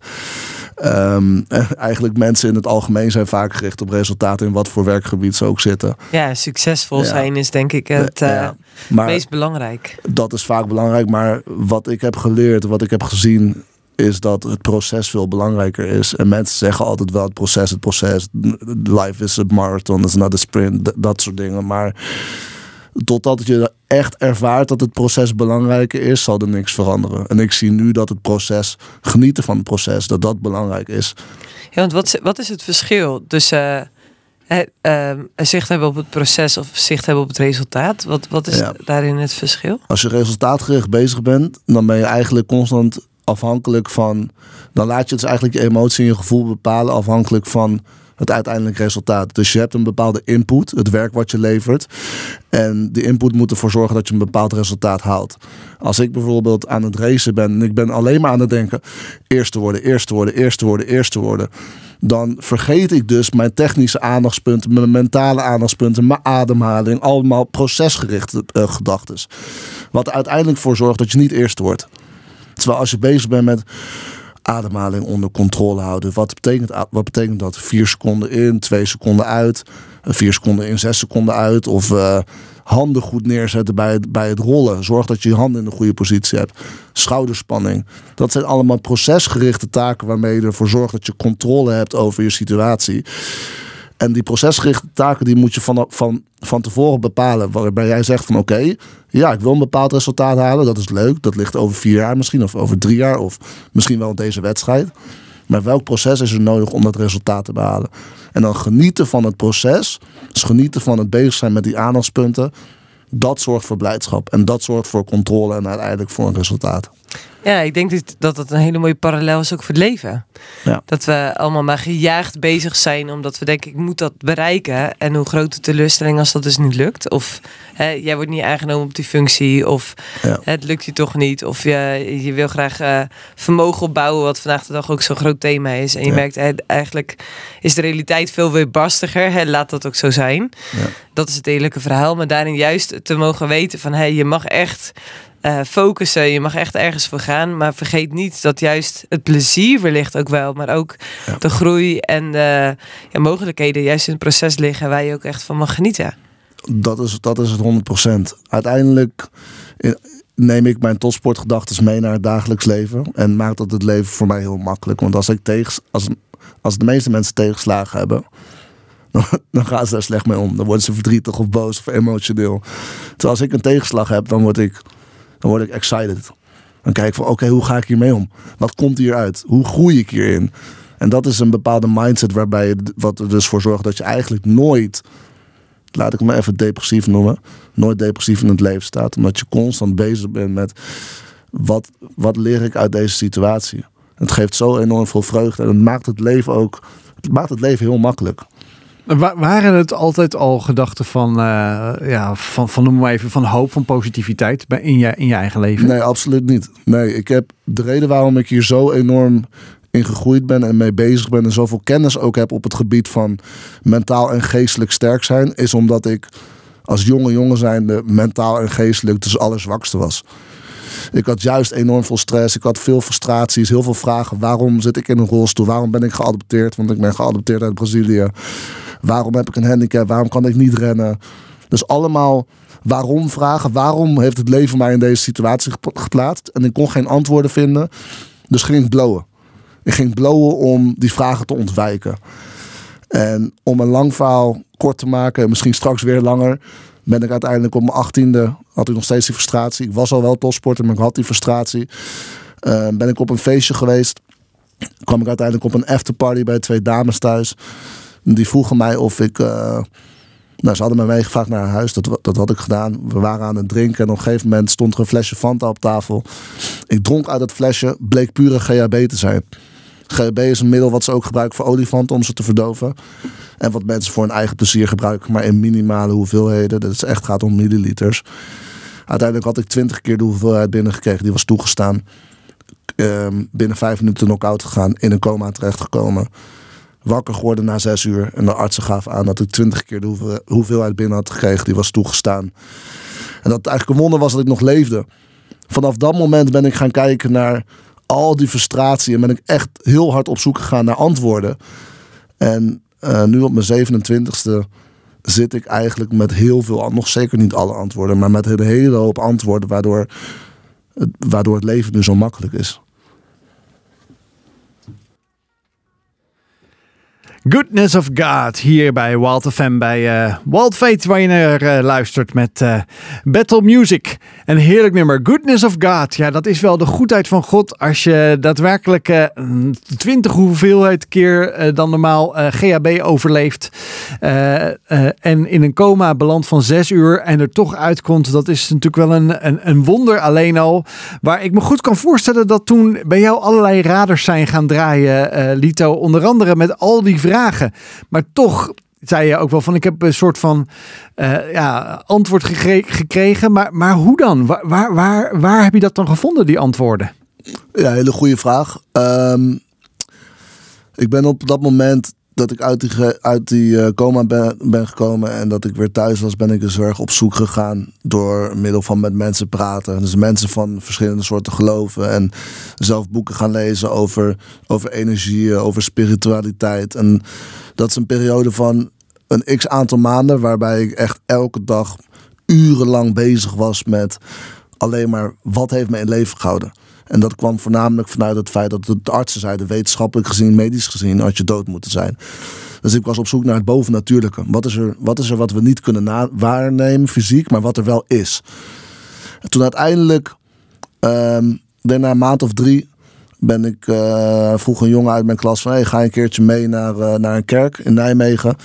[SPEAKER 3] Ehm, eigenlijk mensen in het algemeen zijn vaak gericht op resultaat in wat voor werkgebied ze ook zitten.
[SPEAKER 2] Ja, succesvol
[SPEAKER 3] Ja.
[SPEAKER 2] zijn is denk ik het eh,
[SPEAKER 3] Ja,
[SPEAKER 2] meest belangrijk.
[SPEAKER 3] dat is vaak belangrijk. Maar wat ik heb geleerd, wat ik heb gezien, is dat het proces veel belangrijker is. En mensen zeggen altijd wel het proces, het proces. Life is a marathon, is not a sprint. Dat soort dingen. Maar totdat je echt ervaart dat het proces belangrijker is, zal er niks veranderen. En ik zie nu dat het proces, genieten van het proces, dat dat belangrijk is.
[SPEAKER 2] Ja, want wat, wat is het verschil tussen uh, uh, zicht hebben op het proces of zicht hebben op het resultaat? Wat, wat is daarin het verschil?
[SPEAKER 3] Als je resultaatgericht bezig bent, dan ben je eigenlijk constant afhankelijk van. Dan laat je dus eigenlijk je emotie en je gevoel bepalen afhankelijk van het uiteindelijke resultaat. Dus je hebt een bepaalde input, het werk wat je levert. En die input moet ervoor zorgen dat je een bepaald resultaat haalt. Als ik bijvoorbeeld aan het racen ben en ik ben alleen maar aan het denken: eerste worden, eerste worden, eerste worden, eerste worden. Dan vergeet ik dus mijn technische aandachtspunten, mijn mentale aandachtspunten, mijn ademhaling, allemaal procesgerichte uh, gedachten. Wat er uiteindelijk voor zorgt dat je niet eerste wordt. Terwijl als je bezig bent met ademhaling onder controle houden. Wat betekent, wat betekent dat? Vier seconden in, twee seconden uit. Eh, vier seconden in, zes seconden uit. Of uh, handen goed neerzetten bij het, bij het rollen. Zorg dat je je handen in de goede positie hebt. Schouderspanning. Dat zijn allemaal procesgerichte taken waarmee je ervoor zorgt dat je controle hebt over je situatie. En die procesgerichte taken die moet je van, van, van tevoren bepalen. Waarbij jij zegt van oké, ja, ik wil een bepaald resultaat halen. Dat is leuk. Dat ligt over vier jaar misschien. Of over drie jaar. Of misschien wel deze wedstrijd. Maar welk proces is er nodig om dat resultaat te behalen? En dan genieten van het proces. Dus genieten van het bezig zijn met die aandachtspunten. Dat zorgt voor blijdschap. En dat zorgt voor controle en uiteindelijk voor een resultaat.
[SPEAKER 2] Ja, ik denk dat dat een hele mooie parallel is ook voor het leven. Ja. Dat we allemaal maar gejaagd bezig zijn omdat we denken ik moet dat bereiken. En hoe grote teleurstelling als dat dus niet lukt. Of hè, jij wordt niet aangenomen op die functie. Of het lukt je toch niet. Of je, je wil graag uh, vermogen opbouwen wat vandaag de dag ook zo'n groot thema is. En je merkt hè, eigenlijk is de realiteit veel weerbarstiger. Hè, laat dat ook zo zijn. Dat is het eerlijke verhaal. Maar daarin juist te mogen weten van hey, je mag echt uh, focussen. Je mag echt ergens voor gaan. Maar vergeet niet dat juist het plezier wellicht ook wel. Maar ook de groei en de ja, mogelijkheden juist in het proces liggen. Waar je ook echt van mag genieten.
[SPEAKER 3] Dat is, dat is het 100%. Uiteindelijk eh, neem ik mijn topsportgedachten mee naar het dagelijks leven. En maakt dat het leven voor mij heel makkelijk. Want als, ik tegen, als, als de meeste mensen tegenslagen hebben dan gaan ze daar slecht mee om. Dan worden ze verdrietig of boos of emotioneel. Terwijl als ik een tegenslag heb, dan word ik dan word ik excited. Dan kijk ik van oké, hoe ga ik hiermee om? Wat komt hieruit? Hoe groei ik hierin? En dat is een bepaalde mindset waarbij je, wat er dus voor zorgt dat je eigenlijk nooit, laat ik me even depressief noemen, nooit depressief in het leven staat. Omdat je constant bezig bent met wat, wat leer ik uit deze situatie? Het geeft zo enorm veel vreugde en het maakt het leven ook, het maakt het leven heel makkelijk.
[SPEAKER 1] Waren het altijd al gedachten van, uh, ja, van, van noem maar even, van hoop, van positiviteit in je, in je eigen leven?
[SPEAKER 3] Nee, absoluut niet. Nee, ik heb de reden waarom ik hier zo enorm in gegroeid ben en mee bezig ben en zoveel kennis ook heb op het gebied van mentaal en geestelijk sterk zijn, is omdat ik als jonge jongen zijnde mentaal en geestelijk dus allerzwakste was. Ik had juist enorm veel stress. Ik had veel frustraties, heel veel vragen. Waarom zit ik in een rolstoel? Waarom ben ik geadopteerd? Want ik ben geadopteerd uit Brazilië. Waarom heb ik een handicap? Waarom kan ik niet rennen? Dus allemaal waarom vragen. Waarom heeft het leven mij in deze situatie geplaatst? En ik kon geen antwoorden vinden. Dus ging ik blowen. Ik ging blowen om die vragen te ontwijken. En om een lang verhaal kort te maken, misschien straks weer langer, ben ik uiteindelijk op mijn achttiende, had ik nog steeds die frustratie. Ik was al wel topsporter, maar ik had die frustratie. Uh, ben ik op een feestje geweest. Kwam ik uiteindelijk op een afterparty bij twee dames thuis. Die vroegen mij of ik. Uh, nou, ze hadden me meegevraagd naar huis. Dat, dat had ik gedaan. We waren aan het drinken. En op een gegeven moment stond er een flesje Fanta op tafel. Ik dronk uit dat flesje. Bleek pure GHB te zijn. GHB is een middel wat ze ook gebruiken voor olifanten om ze te verdoven. En wat mensen voor hun eigen plezier gebruiken, maar in minimale hoeveelheden. Dat is echt gaat om milliliters. Uiteindelijk had ik twintig keer de hoeveelheid binnengekregen die was toegestaan. Ehm, binnen vijf minuten knock-out gegaan, in een coma terechtgekomen wakker geworden na zes uur. En de artsen gaven aan dat ik twintig keer de hoeveelheid binnen had gekregen die was toegestaan. En dat het eigenlijk een wonder was dat ik nog leefde. Vanaf dat moment ben ik gaan kijken naar al die frustratie en ben ik echt heel hard op zoek gegaan naar antwoorden. En uh, nu op mijn 27ste zit ik eigenlijk met heel veel, nog zeker niet alle antwoorden, maar met een hele hoop antwoorden waardoor, waardoor het leven nu zo makkelijk is.
[SPEAKER 1] Goodness of God hier bij Wild FM bij uh, Wild Fate waar je naar uh, luistert met uh, Battle Music. Een heerlijk nummer. Goodness of God. Ja, dat is wel de goedheid van God als je daadwerkelijk 20 hoeveelheid keer dan normaal GHB overleeft en in een coma belandt van 6 uur en er toch uitkomt. Dat is natuurlijk wel een, een, een wonder alleen al. Waar ik me goed kan voorstellen dat toen bij jou allerlei radars zijn gaan draaien, Lito. Onder andere met al die vragen maar toch zei je ook wel van ik heb een soort van uh, ja, antwoord gekregen. Maar, maar hoe dan? Waar, waar, waar, waar heb je dat dan gevonden, die antwoorden?
[SPEAKER 3] Ja, hele goede vraag. Um, ik ben op dat moment dat ik uit die, uit die uh, coma ben, ben gekomen en dat ik weer thuis was, ben ik dus erg op zoek gegaan door middel van met mensen praten. Dus mensen van verschillende soorten geloven en zelf boeken gaan lezen over, over energie, over spiritualiteit. En dat is een periode van een x aantal maanden waarbij ik echt elke dag urenlang bezig was met alleen maar wat heeft me in leven gehouden. En dat kwam voornamelijk vanuit het feit dat de artsen zeiden, wetenschappelijk gezien, medisch gezien, had je dood moeten zijn. Dus ik was op zoek naar het bovennatuurlijke. Wat is er wat, is er wat we niet kunnen waarnemen fysiek, maar wat er wel is? En toen uiteindelijk, um, na een maand of drie, ben ik, uh, vroeg een jongen uit mijn klas van, hey, ga een keertje mee naar, uh, naar een kerk in Nijmegen.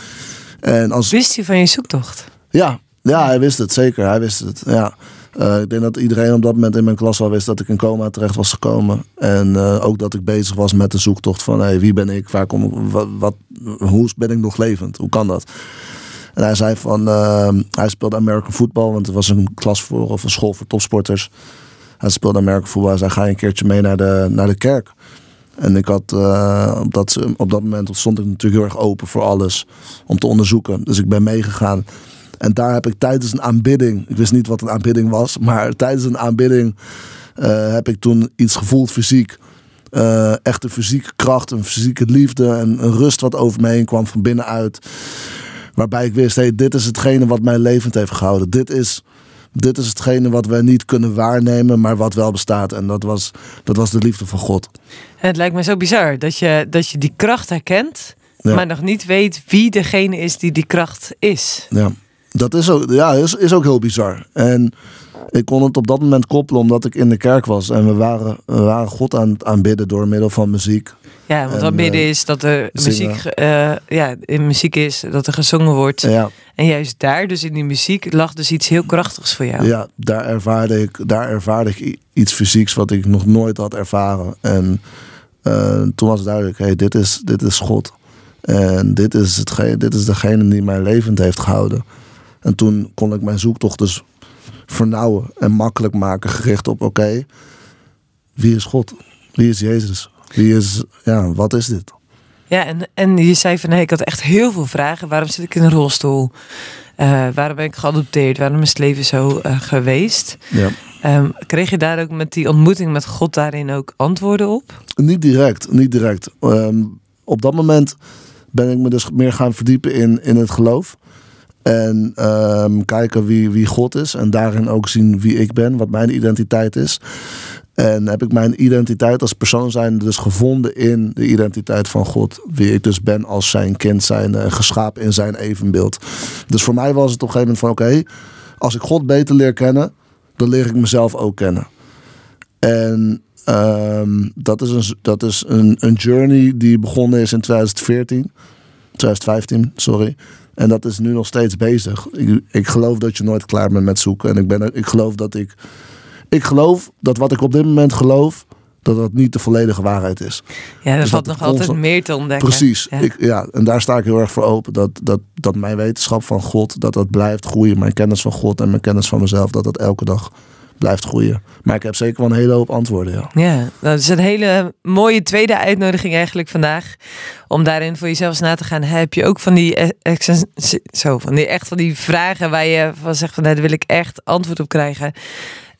[SPEAKER 2] En als... Wist hij van je zoektocht?
[SPEAKER 3] Ja, ja, hij wist het, zeker. Hij wist het, ja. Uh, ik denk dat iedereen op dat moment in mijn klas al wist dat ik in coma terecht was gekomen. En uh, ook dat ik bezig was met de zoektocht van hey, wie ben ik, waar kom ik, wat, hoe ben ik nog levend, hoe kan dat? En hij zei van, uh, hij speelde American football, want het was een klas voor of een school voor topsporters. Hij speelde American football, hij zei ga je een keertje mee naar de, naar de kerk. En ik had, op, dat, op dat moment stond ik natuurlijk heel erg open voor alles om te onderzoeken. Dus ik ben meegegaan. En daar heb ik tijdens een aanbidding, ik wist niet wat een aanbidding was, maar tijdens een aanbidding uh, heb ik toen iets gevoeld fysiek. Uh, echt een fysieke kracht, een fysieke liefde en een rust wat over me heen kwam van binnenuit. Waarbij ik wist, hey, dit is hetgene wat mij levend heeft gehouden. Dit is, dit is hetgene wat wij niet kunnen waarnemen, maar wat wel bestaat. En dat was, dat was de liefde van God.
[SPEAKER 2] Het lijkt me zo bizar dat je, dat je die kracht herkent, maar nog niet weet wie degene is die die kracht is.
[SPEAKER 3] Ja. Dat is ook, ja, is, is ook heel bizar. En ik kon het op dat moment koppelen omdat ik in de kerk was. En we waren, we waren God aan het aanbidden door middel van muziek.
[SPEAKER 2] Ja, want aanbidden uh, is dat er muziek, uh, ja, in muziek is, dat er gezongen wordt.
[SPEAKER 3] Ja.
[SPEAKER 2] En juist daar, dus in die muziek, lag dus iets heel krachtigs voor jou.
[SPEAKER 3] Ja, daar ervaarde ik, daar ervaarde ik iets fysieks wat ik nog nooit had ervaren. En uh, toen was het duidelijk, hey, dit, is, dit is God. En dit is, hetgeen, dit is degene die mij levend heeft gehouden. En toen kon ik mijn zoektocht dus vernauwen en makkelijk maken, gericht op: oké, wie is God? Wie is Jezus? Wie is, ja, wat is dit?
[SPEAKER 2] Ja, en, en je zei van nee, ik had echt heel veel vragen. Waarom zit ik in een rolstoel? Uh, waarom ben ik geadopteerd? Waarom is het leven zo uh, geweest?
[SPEAKER 3] Ja.
[SPEAKER 2] Um, kreeg je daar ook met die ontmoeting met God daarin ook antwoorden op?
[SPEAKER 3] Niet direct, niet direct. Um, op dat moment ben ik me dus meer gaan verdiepen in, in het geloof. En um, kijken wie, wie God is. En daarin ook zien wie ik ben, wat mijn identiteit is. En heb ik mijn identiteit als persoon zijn dus gevonden in de identiteit van God. Wie ik dus ben als zijn kind zijn, uh, geschapen in zijn evenbeeld. Dus voor mij was het op een gegeven moment van oké, als ik God beter leer kennen, dan leer ik mezelf ook kennen. En um, dat is, een, dat is een, een journey die begonnen is in 2014. 2015, sorry. En dat is nu nog steeds bezig. Ik, ik geloof dat je nooit klaar bent met zoeken. En ik, ben, ik geloof dat ik. Ik geloof dat wat ik op dit moment geloof, dat dat niet de volledige waarheid is.
[SPEAKER 2] Ja, er dus valt nog altijd meer te ontdekken.
[SPEAKER 3] Precies. Ja. Ik, ja, en daar sta ik heel erg voor open. Dat, dat, dat mijn wetenschap van God, dat dat blijft groeien. Mijn kennis van God en mijn kennis van mezelf, dat dat elke dag blijft groeien. Maar ik heb zeker wel een hele hoop antwoorden. Ja,
[SPEAKER 2] ja dat is een hele mooie tweede uitnodiging eigenlijk vandaag. Om daarin voor jezelf na te gaan. Heb je ook van die, eh, zo, van die echt van die vragen waar je van zegt van nou, daar wil ik echt antwoord op krijgen.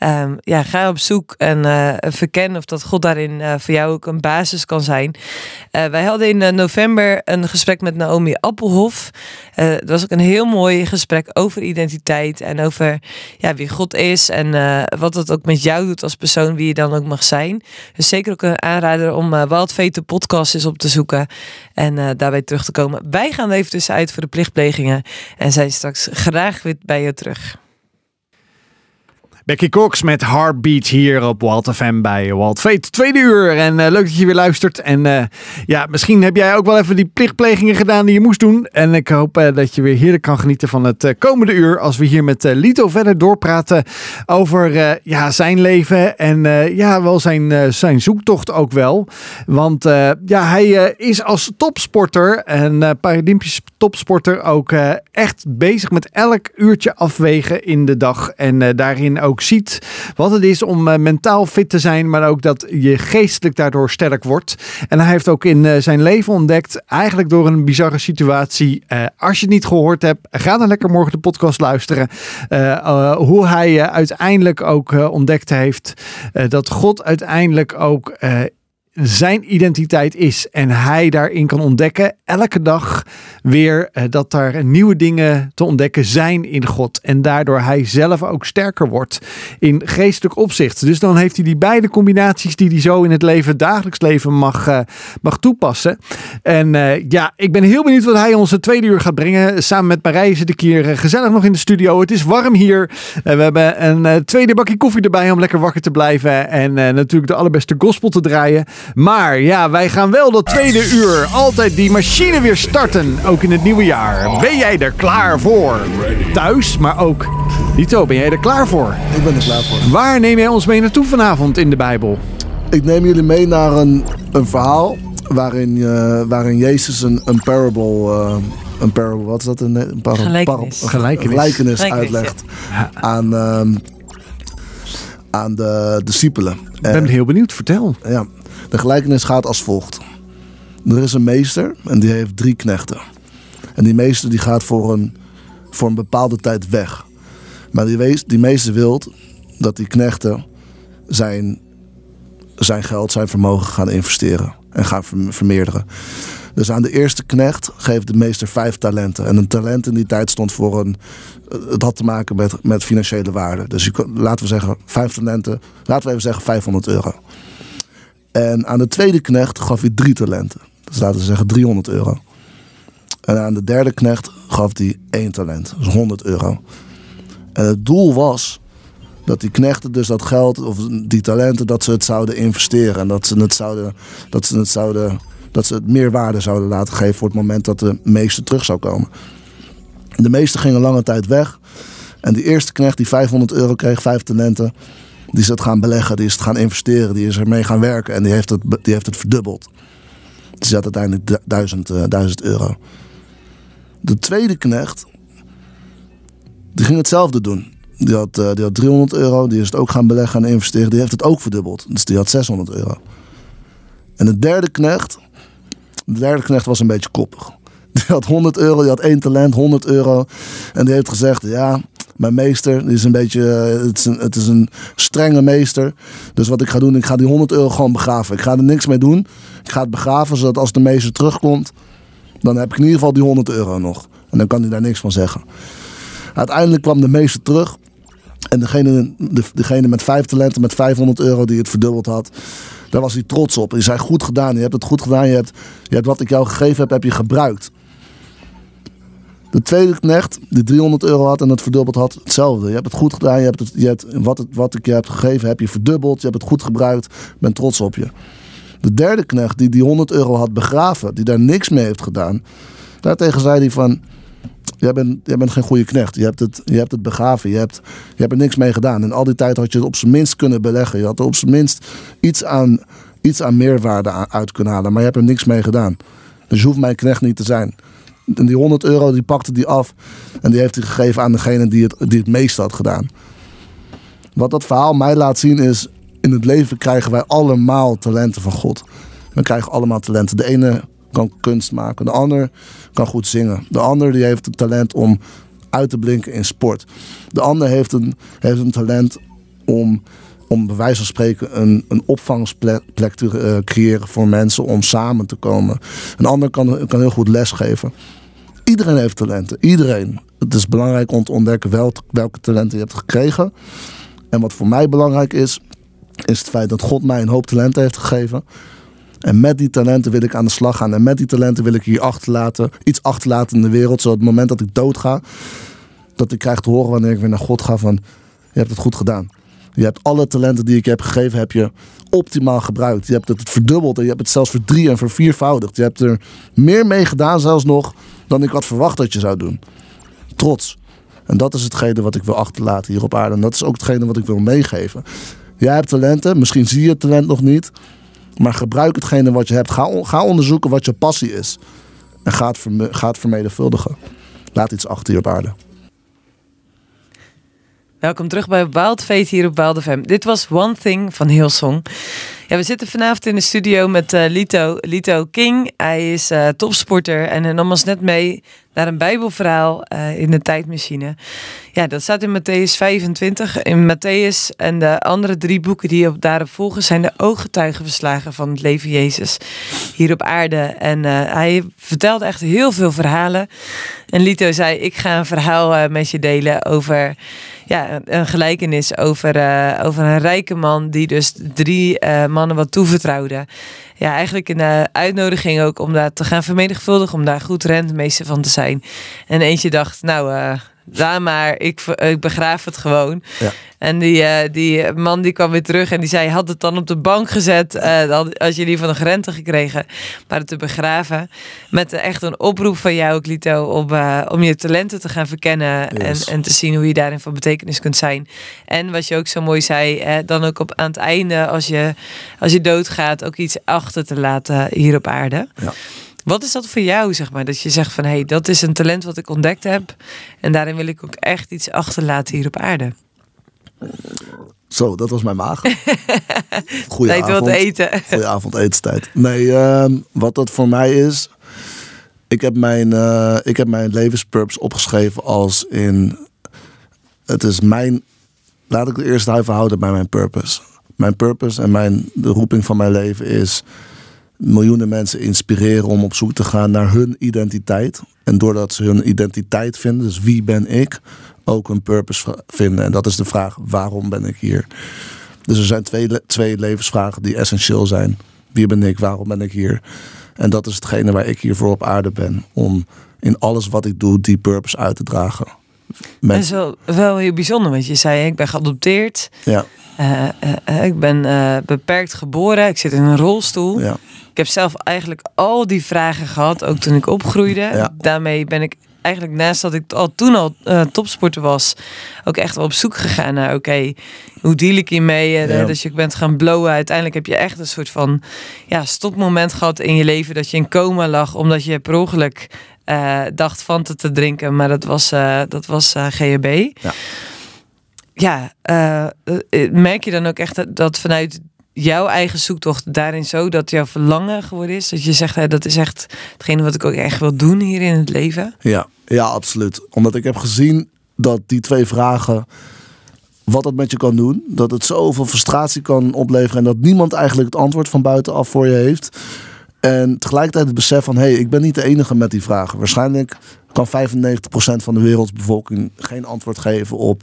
[SPEAKER 2] Ehm, ja, ga op zoek en uh, verken of dat God daarin uh, voor jou ook een basis kan zijn. Uh, wij hadden in november een gesprek met Naomi Appelhof. Het was ook een heel mooi gesprek over identiteit en over ja, wie God is en wat dat ook met jou doet als persoon, wie je dan ook mag zijn. Dus zeker ook een aanrader om uh, Wild podcast eens op te zoeken en daarbij terug te komen. Wij gaan even tussenuit voor de plichtplegingen en zijn straks graag weer bij je terug.
[SPEAKER 1] Becky Cox met Heartbeat hier op Walt FM bij Walt Fate. Tweede uur en uh, leuk dat je weer luistert. En uh, ja, misschien heb jij ook wel even die plichtplegingen gedaan die je moest doen. En ik hoop uh, dat je weer heerlijk kan genieten van het komende uur. Als we hier met Lito verder doorpraten over ja, zijn leven. En ja, wel zijn, zijn zoektocht ook wel. Want ja, hij is als topsporter en Paralympisch topsporter ook echt bezig met elk uurtje afwegen in de dag. En daarin ook ziet wat het is om uh, mentaal fit te zijn, maar ook dat je geestelijk daardoor sterk wordt. En hij heeft ook in zijn leven ontdekt, eigenlijk door een bizarre situatie. Als je het niet gehoord hebt, ga dan lekker morgen de podcast luisteren. hoe hij uiteindelijk ook ontdekt heeft dat God uiteindelijk ook zijn identiteit is en hij daarin kan ontdekken elke dag weer uh, dat er nieuwe dingen te ontdekken zijn in God en daardoor hij zelf ook sterker wordt in geestelijk opzicht. Dus dan heeft hij die beide combinaties die hij zo in het leven, dagelijks leven mag, uh, mag toepassen. En uh, ja, ik ben heel benieuwd wat hij ons het tweede uur gaat brengen. Samen met Marije zit ik hier gezellig nog in de studio. Het is warm hier. we hebben een tweede bakje koffie erbij om lekker wakker te blijven en natuurlijk de allerbeste gospel te draaien. Maar ja, wij gaan wel dat tweede uur altijd die machine weer starten. Ook in het nieuwe jaar. Ben jij er klaar voor? Thuis, maar ook. Lito, ben jij er klaar voor?
[SPEAKER 3] Ik ben er klaar voor.
[SPEAKER 1] Waar neem jij ons mee naartoe vanavond in de Bijbel?
[SPEAKER 3] Ik neem jullie mee naar een, een verhaal waarin, uh, waarin Jezus een, een parable. Uh, een parable, wat is dat? Een, een
[SPEAKER 2] parable, gelijkenis.
[SPEAKER 1] gelijkenis.
[SPEAKER 3] gelijkenis uitlegt ja. aan, uh, aan de discipelen.
[SPEAKER 1] Ik ben heel benieuwd, vertel.
[SPEAKER 3] Ja, de gelijkenis gaat als volgt. Er is een meester en die heeft drie knechten. En die meester die gaat voor een, voor een bepaalde tijd weg. Maar die, die meester wil dat die knechten zijn, zijn geld, zijn vermogen gaan investeren en gaan vermeerderen. Dus aan de eerste knecht geeft de meester vijf talenten. En een talent in die tijd stond voor een. Het had te maken met, met financiële waarde. Dus je, laten we zeggen, vijf talenten. Laten we even zeggen 500 euro. En aan de tweede knecht gaf hij drie talenten. Dus laten we zeggen 300 euro. En aan de derde knecht gaf hij één talent. Dus 100 euro. En het doel was dat die knechten dus dat geld of die talenten dat ze het zouden investeren en dat ze het zouden dat ze het zouden dat ze het meer waarde zouden laten geven voor het moment dat de meester terug zou komen. De meester ging een lange tijd weg en die eerste knecht die 500 euro kreeg, vijf talenten, die is het gaan beleggen, die is het gaan investeren, die is ermee gaan werken en die heeft het, die heeft het verdubbeld. Die zat uiteindelijk 1000, uh, 1000 euro. De tweede knecht, die ging hetzelfde doen. Die had, uh, die had 300 euro, die is het ook gaan beleggen en investeren. Die heeft het ook verdubbeld. Dus die had 600 euro. En de derde knecht, de derde knecht was een beetje koppig. Die had 100 euro, die had één talent, 100 euro. En die heeft gezegd, ja, mijn meester. Is een beetje, eh, het, is een, strenge meester. Dus wat ik ga doen, ik ga die 100 euro gewoon begraven. Ik ga er niks mee doen. Ik ga het begraven, zodat als de meester terugkomt, dan heb ik in ieder geval die 100 euro nog. En dan kan hij daar niks van zeggen. Uiteindelijk kwam de meester terug. En degene, de, degene met vijf talenten, met 500 euro die het verdubbeld had, daar was hij trots op. Hij zei, goed gedaan, je hebt het goed gedaan. Je hebt, je hebt wat ik jou gegeven heb, heb je gebruikt. De tweede knecht, die 300 euro had en het verdubbeld had, hetzelfde. Je hebt het goed gedaan, je hebt, het, je hebt wat, het, wat ik je heb gegeven, heb je verdubbeld. Je hebt het goed gebruikt, ben trots op je. De derde knecht, die die 100 euro had begraven, die daar niks mee heeft gedaan. Daartegen zei hij van, jij bent, jij bent geen goede knecht. Je hebt, het, je hebt het begraven, je hebt, je hebt er niks mee gedaan. En al die tijd had je het op zijn minst kunnen beleggen. Je had er op zijn minst iets aan, iets aan meerwaarde uit kunnen halen. Maar je hebt er niks mee gedaan. Dus je hoeft mijn knecht niet te zijn. En die 100 euro die pakte die af. En die heeft hij gegeven aan degene die het, die het meest had gedaan. Wat dat verhaal mij laat zien is... In het leven krijgen wij allemaal talenten van God. We krijgen allemaal talenten. De ene kan kunst maken. De ander kan goed zingen. De ander die heeft het talent om uit te blinken in sport. De ander heeft een, heeft een talent om, om bij wijze van spreken een, een opvangsplek te uh, creëren voor mensen om samen te komen. Een ander kan, kan heel goed lesgeven. Iedereen heeft talenten, iedereen. Het is belangrijk om te ontdekken welke, talenten je hebt gekregen. En wat voor mij belangrijk is, is het feit dat God mij een hoop talenten heeft gegeven. En met die talenten wil ik aan de slag gaan. En met die talenten wil ik hier achterlaten, iets achterlaten in de wereld. Zodat het moment dat ik doodga, dat ik krijg te horen wanneer ik weer naar God ga van... Je hebt het goed gedaan. Je hebt alle talenten die ik heb gegeven, heb je optimaal gebruikt. Je hebt het verdubbeld en je hebt het zelfs voor en voor viervoudigd. Je hebt er meer mee gedaan zelfs nog dan ik had verwacht dat je zou doen. Trots. En dat is hetgene wat ik wil achterlaten hier op aarde. En dat is ook hetgene wat ik wil meegeven. Jij hebt talenten, misschien zie je het talent nog niet. Maar gebruik hetgene wat je hebt. Ga, ga onderzoeken wat je passie is. En ga het, ga het vermenigvuldigen. Laat iets achter je op aarde.
[SPEAKER 2] Welkom terug bij Wild Fate hier op Wild FM. Dit was One Thing van Hillsong. Ja, we zitten vanavond in de studio met uh, Lito, Lito King. Hij is uh, topsporter en nam ons net mee naar een bijbelverhaal uh, in de tijdmachine. Ja, dat staat in Matthäus 25. In Matthäus en de andere drie boeken die op daarop volgen... zijn de ooggetuigenverslagen van het leven Jezus hier op aarde. En hij vertelde echt heel veel verhalen. En Lito zei, ik ga een verhaal met je delen over ja, een gelijkenis over, over een rijke man die dus drie uh, mannen wat toevertrouwde. Ja, eigenlijk een uitnodiging ook om daar te gaan vermenigvuldigen, om daar goed rentmeester van te zijn. En eentje dacht, nou, daar maar, ik, ik begraaf het gewoon. Ja. En die, uh, die man die kwam weer terug en die zei, had het dan op de bank gezet uh, als jullie van een rente gekregen, maar het te begraven. Met echt een oproep van jou, Clito, om, uh, om je talenten te gaan verkennen yes. en, en te zien hoe je daarin van betekenis kunt zijn. En wat je ook zo mooi zei, dan ook op, aan het einde, als je, als je doodgaat, ook iets achter te laten hier op aarde. Ja. Wat is dat voor jou, zeg maar? Dat je zegt van, hé, hey, dat is een talent wat ik ontdekt heb. En daarin wil ik ook echt iets achterlaten hier op aarde.
[SPEAKER 3] Zo, dat was mijn maag.
[SPEAKER 2] Goeie Tijd avond. eten.
[SPEAKER 3] Goeie avond, etenstijd. Nee, uh, wat dat voor mij is... Ik heb mijn, uh, ik heb mijn levenspurpose opgeschreven als in... Het is mijn... Laat ik de eerste even houden bij mijn purpose. Mijn purpose en mijn, de roeping van mijn leven is miljoenen mensen inspireren om op zoek te gaan naar hun identiteit. En doordat ze hun identiteit vinden, dus wie ben ik, ook een purpose vinden. En dat is de vraag, waarom ben ik hier? Dus er zijn twee, twee levensvragen die essentieel zijn. Wie ben ik, waarom ben ik hier? En dat is hetgene waar ik hier voor op aarde ben. Om in alles wat ik doe, die purpose uit te dragen.
[SPEAKER 2] Met... Dat is wel, wel heel bijzonder, want je zei, ik ben geadopteerd.
[SPEAKER 3] Ja.
[SPEAKER 2] Uh, uh, ik ben beperkt geboren. Ik zit in een rolstoel.
[SPEAKER 3] Ja.
[SPEAKER 2] Ik heb zelf eigenlijk al die vragen gehad, ook toen ik opgroeide. Ja. Daarmee ben ik eigenlijk naast dat ik al toen al uh, topsporter was, ook echt wel op zoek gegaan naar oké, hoe deal ik hiermee? Uh, ja. Dus je bent gaan blowen. Uiteindelijk heb je echt een soort van ja, stopmoment gehad in je leven dat je in coma lag omdat je per ongeluk uh, dacht van te, te drinken, maar dat was, dat was GHB. Ja. Ja, merk je dan ook echt dat vanuit jouw eigen zoektocht daarin zo dat jouw verlangen geworden is? Dat je zegt, hè, dat is echt hetgene wat ik ook echt wil doen hier in het leven?
[SPEAKER 3] Ja, ja, absoluut. Omdat ik heb gezien dat die twee vragen, wat het met je kan doen, dat het zoveel frustratie kan opleveren en dat niemand eigenlijk het antwoord van buitenaf voor je heeft. En tegelijkertijd het besef van, hé, hey, ik ben niet de enige met die vragen. Waarschijnlijk kan 95% van de wereldbevolking geen antwoord geven op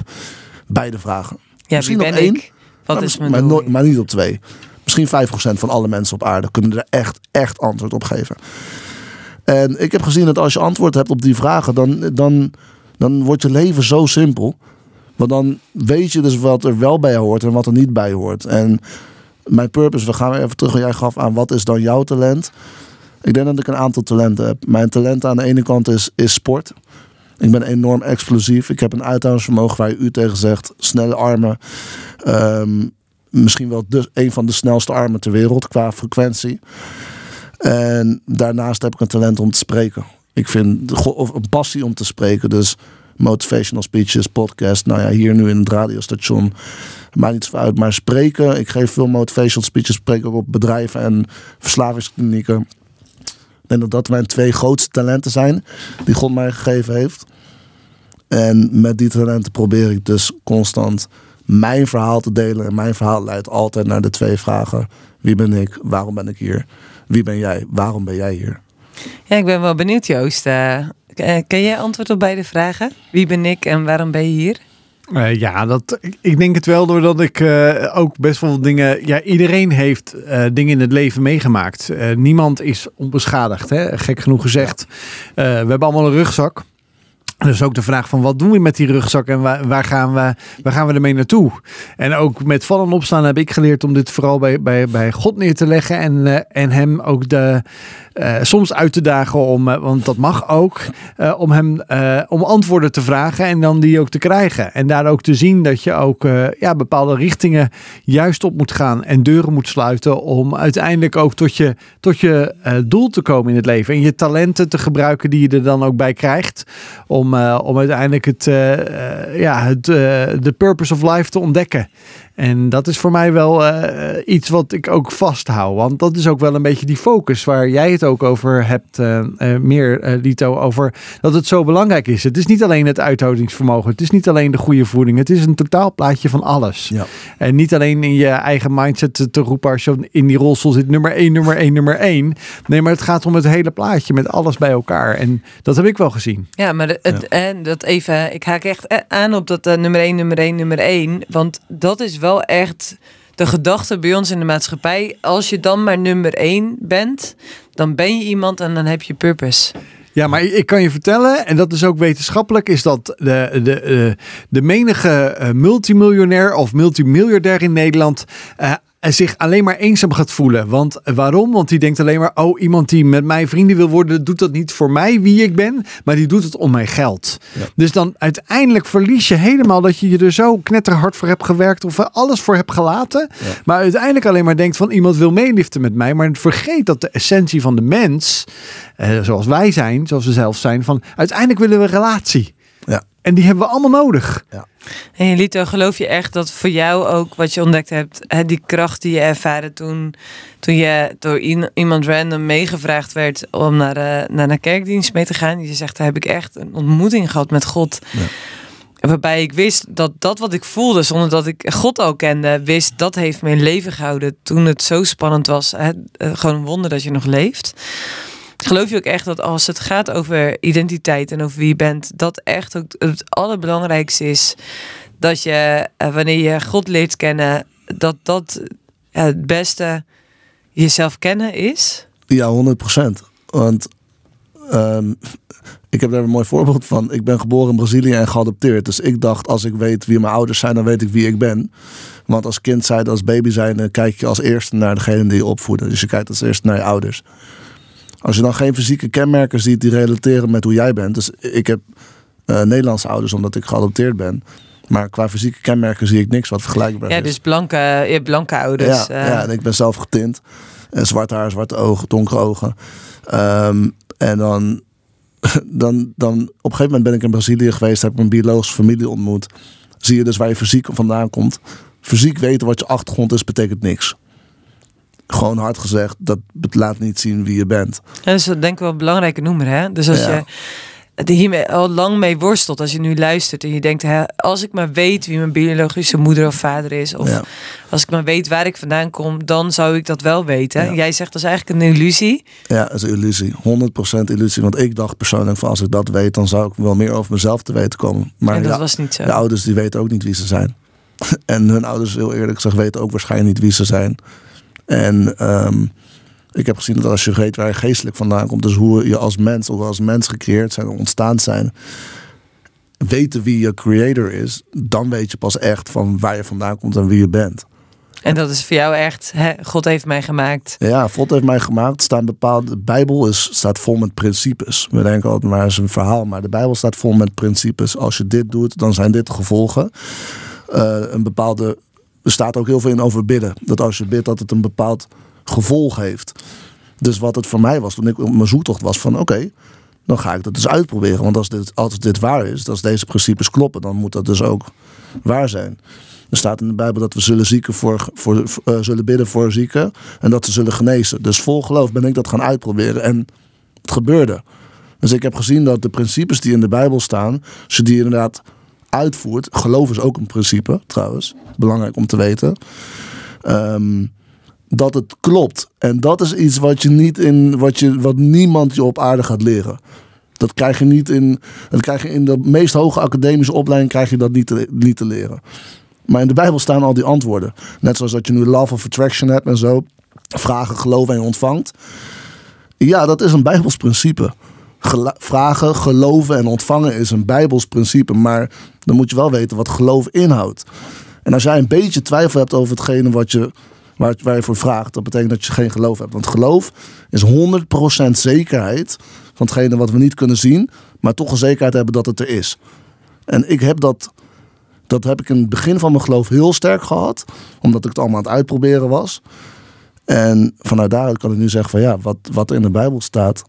[SPEAKER 3] beide vragen.
[SPEAKER 2] Ja, Misschien wie ben één. Wat is
[SPEAKER 3] maar, maar, maar niet op twee. Misschien 5% van alle mensen op aarde kunnen er echt, echt antwoord op geven. En ik heb gezien dat als je antwoord hebt op die vragen, dan, dan, dan wordt je leven zo simpel. Want dan weet je dus wat er wel bij hoort en wat er niet bij hoort. En mijn purpose, we gaan even terug. Jij gaf aan wat is dan jouw talent? Ik denk dat ik een aantal talenten heb. Mijn talent aan de ene kant is, is sport. Ik ben enorm explosief. Ik heb een uithoudingsvermogen waar je u tegen zegt. Snelle armen. Um, misschien wel een van de snelste armen ter wereld qua frequentie. En daarnaast heb ik een talent om te spreken. Ik vind of een passie om te spreken. Dus motivational speeches, podcast. Nou ja, hier nu in het radiostation. Maakt niet zo uit. Maar spreken. Ik geef veel motivational speeches. Spreek ook op bedrijven en verslavingsklinieken. Ik denk dat dat mijn twee grootste talenten zijn die God mij gegeven heeft. En met die talenten probeer ik dus constant mijn verhaal te delen. En mijn verhaal leidt altijd naar de twee vragen. Wie ben ik? Waarom ben ik hier? Wie ben jij? Waarom ben jij hier?
[SPEAKER 2] Ja, ik ben wel benieuwd, Joost. Uh, jij antwoord op beide vragen? Wie ben ik en waarom ben je hier?
[SPEAKER 1] Uh, ja, dat, ik denk het wel doordat ik uh, ook best wel dingen. Ja, iedereen heeft uh, dingen in het leven meegemaakt. niemand is onbeschadigd, hè? gek genoeg gezegd. we hebben allemaal een rugzak. Dus ook de vraag van wat doen we met die rugzak en waar, waar, gaan, we, waar gaan we ermee naartoe? En ook met vallen en opstaan heb ik geleerd om dit vooral bij, bij, bij God neer te leggen. En, uh, en hem ook de, uh, soms uit te dagen om, uh, want dat mag ook, om hem om antwoorden te vragen en dan die ook te krijgen. En daar ook te zien dat je ook ja, bepaalde richtingen juist op moet gaan en deuren moet sluiten om uiteindelijk ook tot je, tot je doel te komen in het leven. En je talenten te gebruiken die je er dan ook bij krijgt. Om om, uh, om uiteindelijk het, uh, ja, het, de purpose of life te ontdekken. En dat is voor mij wel uh, iets wat ik ook vasthoud. Want dat is ook wel een beetje die focus waar jij het ook over hebt, uh, uh, meer Lito, over dat het zo belangrijk is. Het is niet alleen het uithoudingsvermogen, het is niet alleen de goede voeding, het is een totaalplaatje van alles. Ja. En niet alleen in je eigen mindset te, te roepen als je in die rolstoel zit, nummer 1, nummer 1, nummer 1. Nee, maar het gaat om het hele plaatje met alles bij elkaar. En dat heb ik wel gezien.
[SPEAKER 2] Ja, maar het, ja. en dat even, ik haak echt aan op dat nummer 1, nummer 1, nummer 1. Want dat is wel wel echt de gedachte bij ons in de maatschappij. Als je dan maar nummer één bent, dan ben je iemand en dan heb je purpose.
[SPEAKER 1] Ja, maar ik kan je vertellen, en dat is ook wetenschappelijk, is dat de, de, de, de menige eh, multimiljonair of multimiljardair in Nederland uh, zich alleen maar eenzaam gaat voelen. Want waarom? Want die denkt alleen maar: oh, iemand die met mij vrienden wil worden, doet dat niet voor mij wie ik ben, maar die doet het om mijn geld. Dus dan uiteindelijk verlies je helemaal dat je je er zo knetterhard voor hebt gewerkt of alles voor hebt gelaten. Maar uiteindelijk alleen maar denkt van iemand wil meeliften met mij, maar vergeet dat de essentie van de mens, eh, zoals wij zijn, zoals we zelf zijn, van uiteindelijk willen we relatie. En die hebben we allemaal nodig. Ja.
[SPEAKER 2] En Lito, geloof je echt dat voor jou ook wat je ontdekt hebt, hè, die kracht die je ervaren toen, toen je door iemand random meegevraagd werd om naar, uh, naar een kerkdienst mee te gaan? Je zegt, daar heb ik echt een ontmoeting gehad met God. Ja. Waarbij ik wist dat dat wat ik voelde, zonder dat ik God ook kende, wist dat heeft me in leven gehouden toen het zo spannend was. Hè? Eh, gewoon een wonder dat je nog leeft. Geloof je ook echt dat als het gaat over identiteit en over wie je bent, dat echt ook het allerbelangrijkste is dat je, eh, wanneer je God leert kennen, dat dat het beste jezelf kennen is?
[SPEAKER 3] Ja, 100 procent. Want um, ik heb daar een mooi voorbeeld van. Ik ben geboren in Brazilië en geadopteerd. Dus ik dacht, als ik weet wie mijn ouders zijn, dan weet ik wie ik ben. Want als kind zijn, als baby zijn, kijk je als eerste naar degene die je opvoeden. Dus je kijkt als eerste naar je ouders. Als je dan geen fysieke kenmerken ziet die relateren met hoe jij bent. Dus ik heb uh, Nederlandse ouders omdat ik geadopteerd ben. Maar qua fysieke kenmerken zie ik niks wat vergelijkbaar
[SPEAKER 2] ja,
[SPEAKER 3] is.
[SPEAKER 2] Ja, dus blanke, je hebt blanke ouders.
[SPEAKER 3] Ja, uh. ja, en ik ben zelf getint. En zwart haar, zwarte ogen, donkere ogen. Um, en dan, dan, dan op een gegeven moment ben ik in Brazilië geweest. Heb ik mijn biologische familie ontmoet. Zie je dus waar je fysiek vandaan komt. Fysiek weten wat je achtergrond is, betekent niks gewoon hard gezegd, dat laat niet zien wie je bent.
[SPEAKER 2] Ja, dus dat denk ik wel een belangrijke noemer. Hè? Dus als je hiermee al lang mee worstelt, als je nu luistert en je denkt, hè, als ik maar weet wie mijn biologische moeder of vader is, of als ik maar weet waar ik vandaan kom, dan zou ik dat wel weten. Jij zegt dat is eigenlijk een illusie.
[SPEAKER 3] Ja, dat is een illusie. 100% illusie. Want ik dacht persoonlijk van als ik dat weet, dan zou ik wel meer over mezelf te weten komen. Maar
[SPEAKER 2] en dat was niet zo.
[SPEAKER 3] De ouders die weten ook niet wie ze zijn. en hun ouders, heel eerlijk gezegd, weten ook waarschijnlijk niet wie ze zijn. En um, ik heb gezien dat als je weet waar je geestelijk vandaan komt, dus hoe je als mens of als mens gecreëerd zijn, ontstaan zijn, weten wie je creator is, dan weet je pas echt van waar je vandaan komt en wie je bent.
[SPEAKER 2] En dat is voor jou echt, hè? God heeft mij gemaakt.
[SPEAKER 3] Ja, God heeft mij gemaakt. Staan bepaalde, de Bijbel is, staat vol met principes. We denken altijd maar is een verhaal, maar de Bijbel staat vol met principes. Als je dit doet, dan zijn dit de gevolgen. Uh, een bepaalde er staat ook heel veel in over bidden. Dat als je bidt, dat het een bepaald gevolg heeft. Dus wat het voor mij was toen ik op mijn zoektocht was van oké, dan ga ik dat dus uitproberen. Want als dit, als dit waar is, als deze principes kloppen, dan moet dat dus ook waar zijn. Er staat in de Bijbel dat we zullen, zieken voor, voor, uh, zullen bidden voor zieken en dat ze zullen genezen. Dus vol geloof ben ik dat gaan uitproberen en het gebeurde. Dus ik heb gezien dat de principes die in de Bijbel staan, als je die inderdaad uitvoert, geloof is ook een principe trouwens, belangrijk om te weten. Ehm, dat het klopt. En dat is iets wat je niet in, wat, je, wat niemand je op aarde gaat leren. Dat krijg je niet in, dat krijg je in de meest hoge academische opleiding krijg je dat niet te, niet te leren. Maar in de Bijbel staan al die antwoorden. Net zoals dat je nu love of attraction hebt en zo. Vragen, geloven en ontvangt. Ja, dat is een Bijbels principe. vragen, geloven en ontvangen is een Bijbels principe. Maar dan moet je wel weten wat geloof inhoudt. En als jij een beetje twijfel hebt over hetgene wat je, waar, waar je voor vraagt, dat betekent dat je geen geloof hebt. Want geloof is 100% zekerheid van hetgene wat we niet kunnen zien, maar toch een zekerheid hebben dat het er is. En ik heb dat, dat heb ik in het begin van mijn geloof heel sterk gehad, omdat ik het allemaal aan het uitproberen was. En vanuit daaruit kan ik nu zeggen van ja, wat, wat in de Bijbel staat,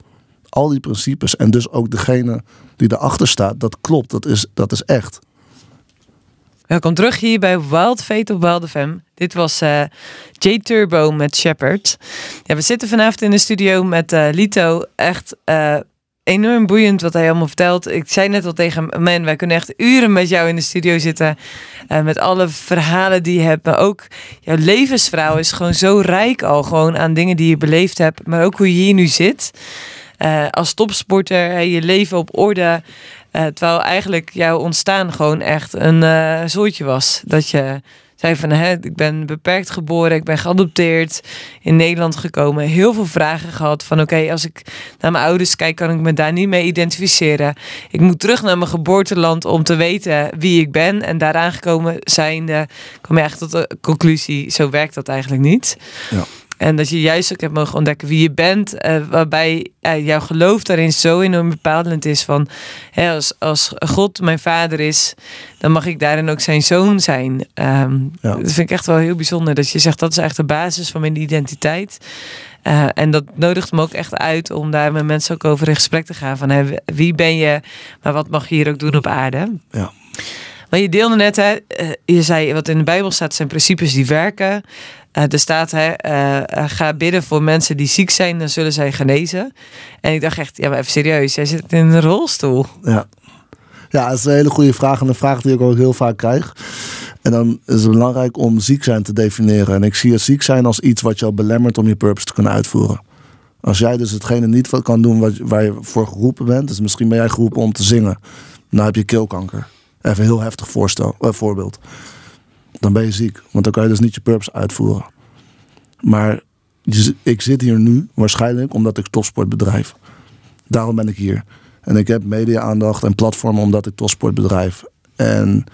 [SPEAKER 3] al die principes en dus ook degene die erachter staat, dat klopt, dat is, dat is echt.
[SPEAKER 2] Welkom terug hier bij Wild Fate op Wild FM. Dit was uh, J Turbo met Shepard. Ja, we zitten vanavond in de studio met uh, Lito. Echt uh, enorm boeiend wat hij allemaal vertelt. Ik zei net al tegen men, wij kunnen echt uren met jou in de studio zitten. met alle verhalen die je hebt. Maar ook jouw levensverhaal is gewoon zo rijk al. Gewoon aan dingen die je beleefd hebt. Maar ook hoe je hier nu zit. als topsporter, je leven op orde. Uh, terwijl eigenlijk jouw ontstaan gewoon echt een uh, was. Dat je zei van, hè, ik ben beperkt geboren, ik ben geadopteerd, in Nederland gekomen. Heel veel vragen gehad van, oké, als ik naar mijn ouders kijk, kan ik me daar niet mee identificeren. Ik moet terug naar mijn geboorteland om te weten wie ik ben. En daaraan gekomen zijnde, kom je eigenlijk tot de conclusie, zo werkt dat eigenlijk niet. Ja. En dat je juist ook hebt mogen ontdekken wie je bent. Uh, waarbij uh, jouw geloof daarin zo enorm bepalend is. Van hè, als, als God mijn vader is, dan mag ik daarin ook zijn zoon zijn. Um, Dat vind ik echt wel heel bijzonder. Dat je zegt dat is echt de basis van mijn identiteit. Uh, en dat nodigt me ook echt uit om daar met mensen ook over in gesprek te gaan. Van hè, wie ben je, maar wat mag je hier ook doen op aarde? Ja. Maar je deelde net, hè, je zei wat in de Bijbel staat, zijn principes die werken. Uh, er staat, hè, uh, ga bidden voor mensen die ziek zijn, dan zullen zij genezen. En ik dacht echt, ja, maar even serieus, jij zit in een rolstoel.
[SPEAKER 3] Ja, ja dat is een hele goede vraag en een vraag die ik ook heel vaak krijg. En dan is het belangrijk om ziek zijn te definiëren. En ik zie het ziek zijn als iets wat jou belemmert om je purpose te kunnen uitvoeren. Als jij dus hetgene niet kan doen wat, waar je voor geroepen bent, dus misschien ben jij geroepen om te zingen, dan heb je keelkanker. Even een heel heftig voorstel, voorbeeld dan ben je ziek. Want dan kan je dus niet je purpose uitvoeren. Maar ik zit hier nu waarschijnlijk omdat ik topsport bedrijf. Daarom ben ik hier. En ik heb media-aandacht en platformen omdat ik topsport bedrijf. En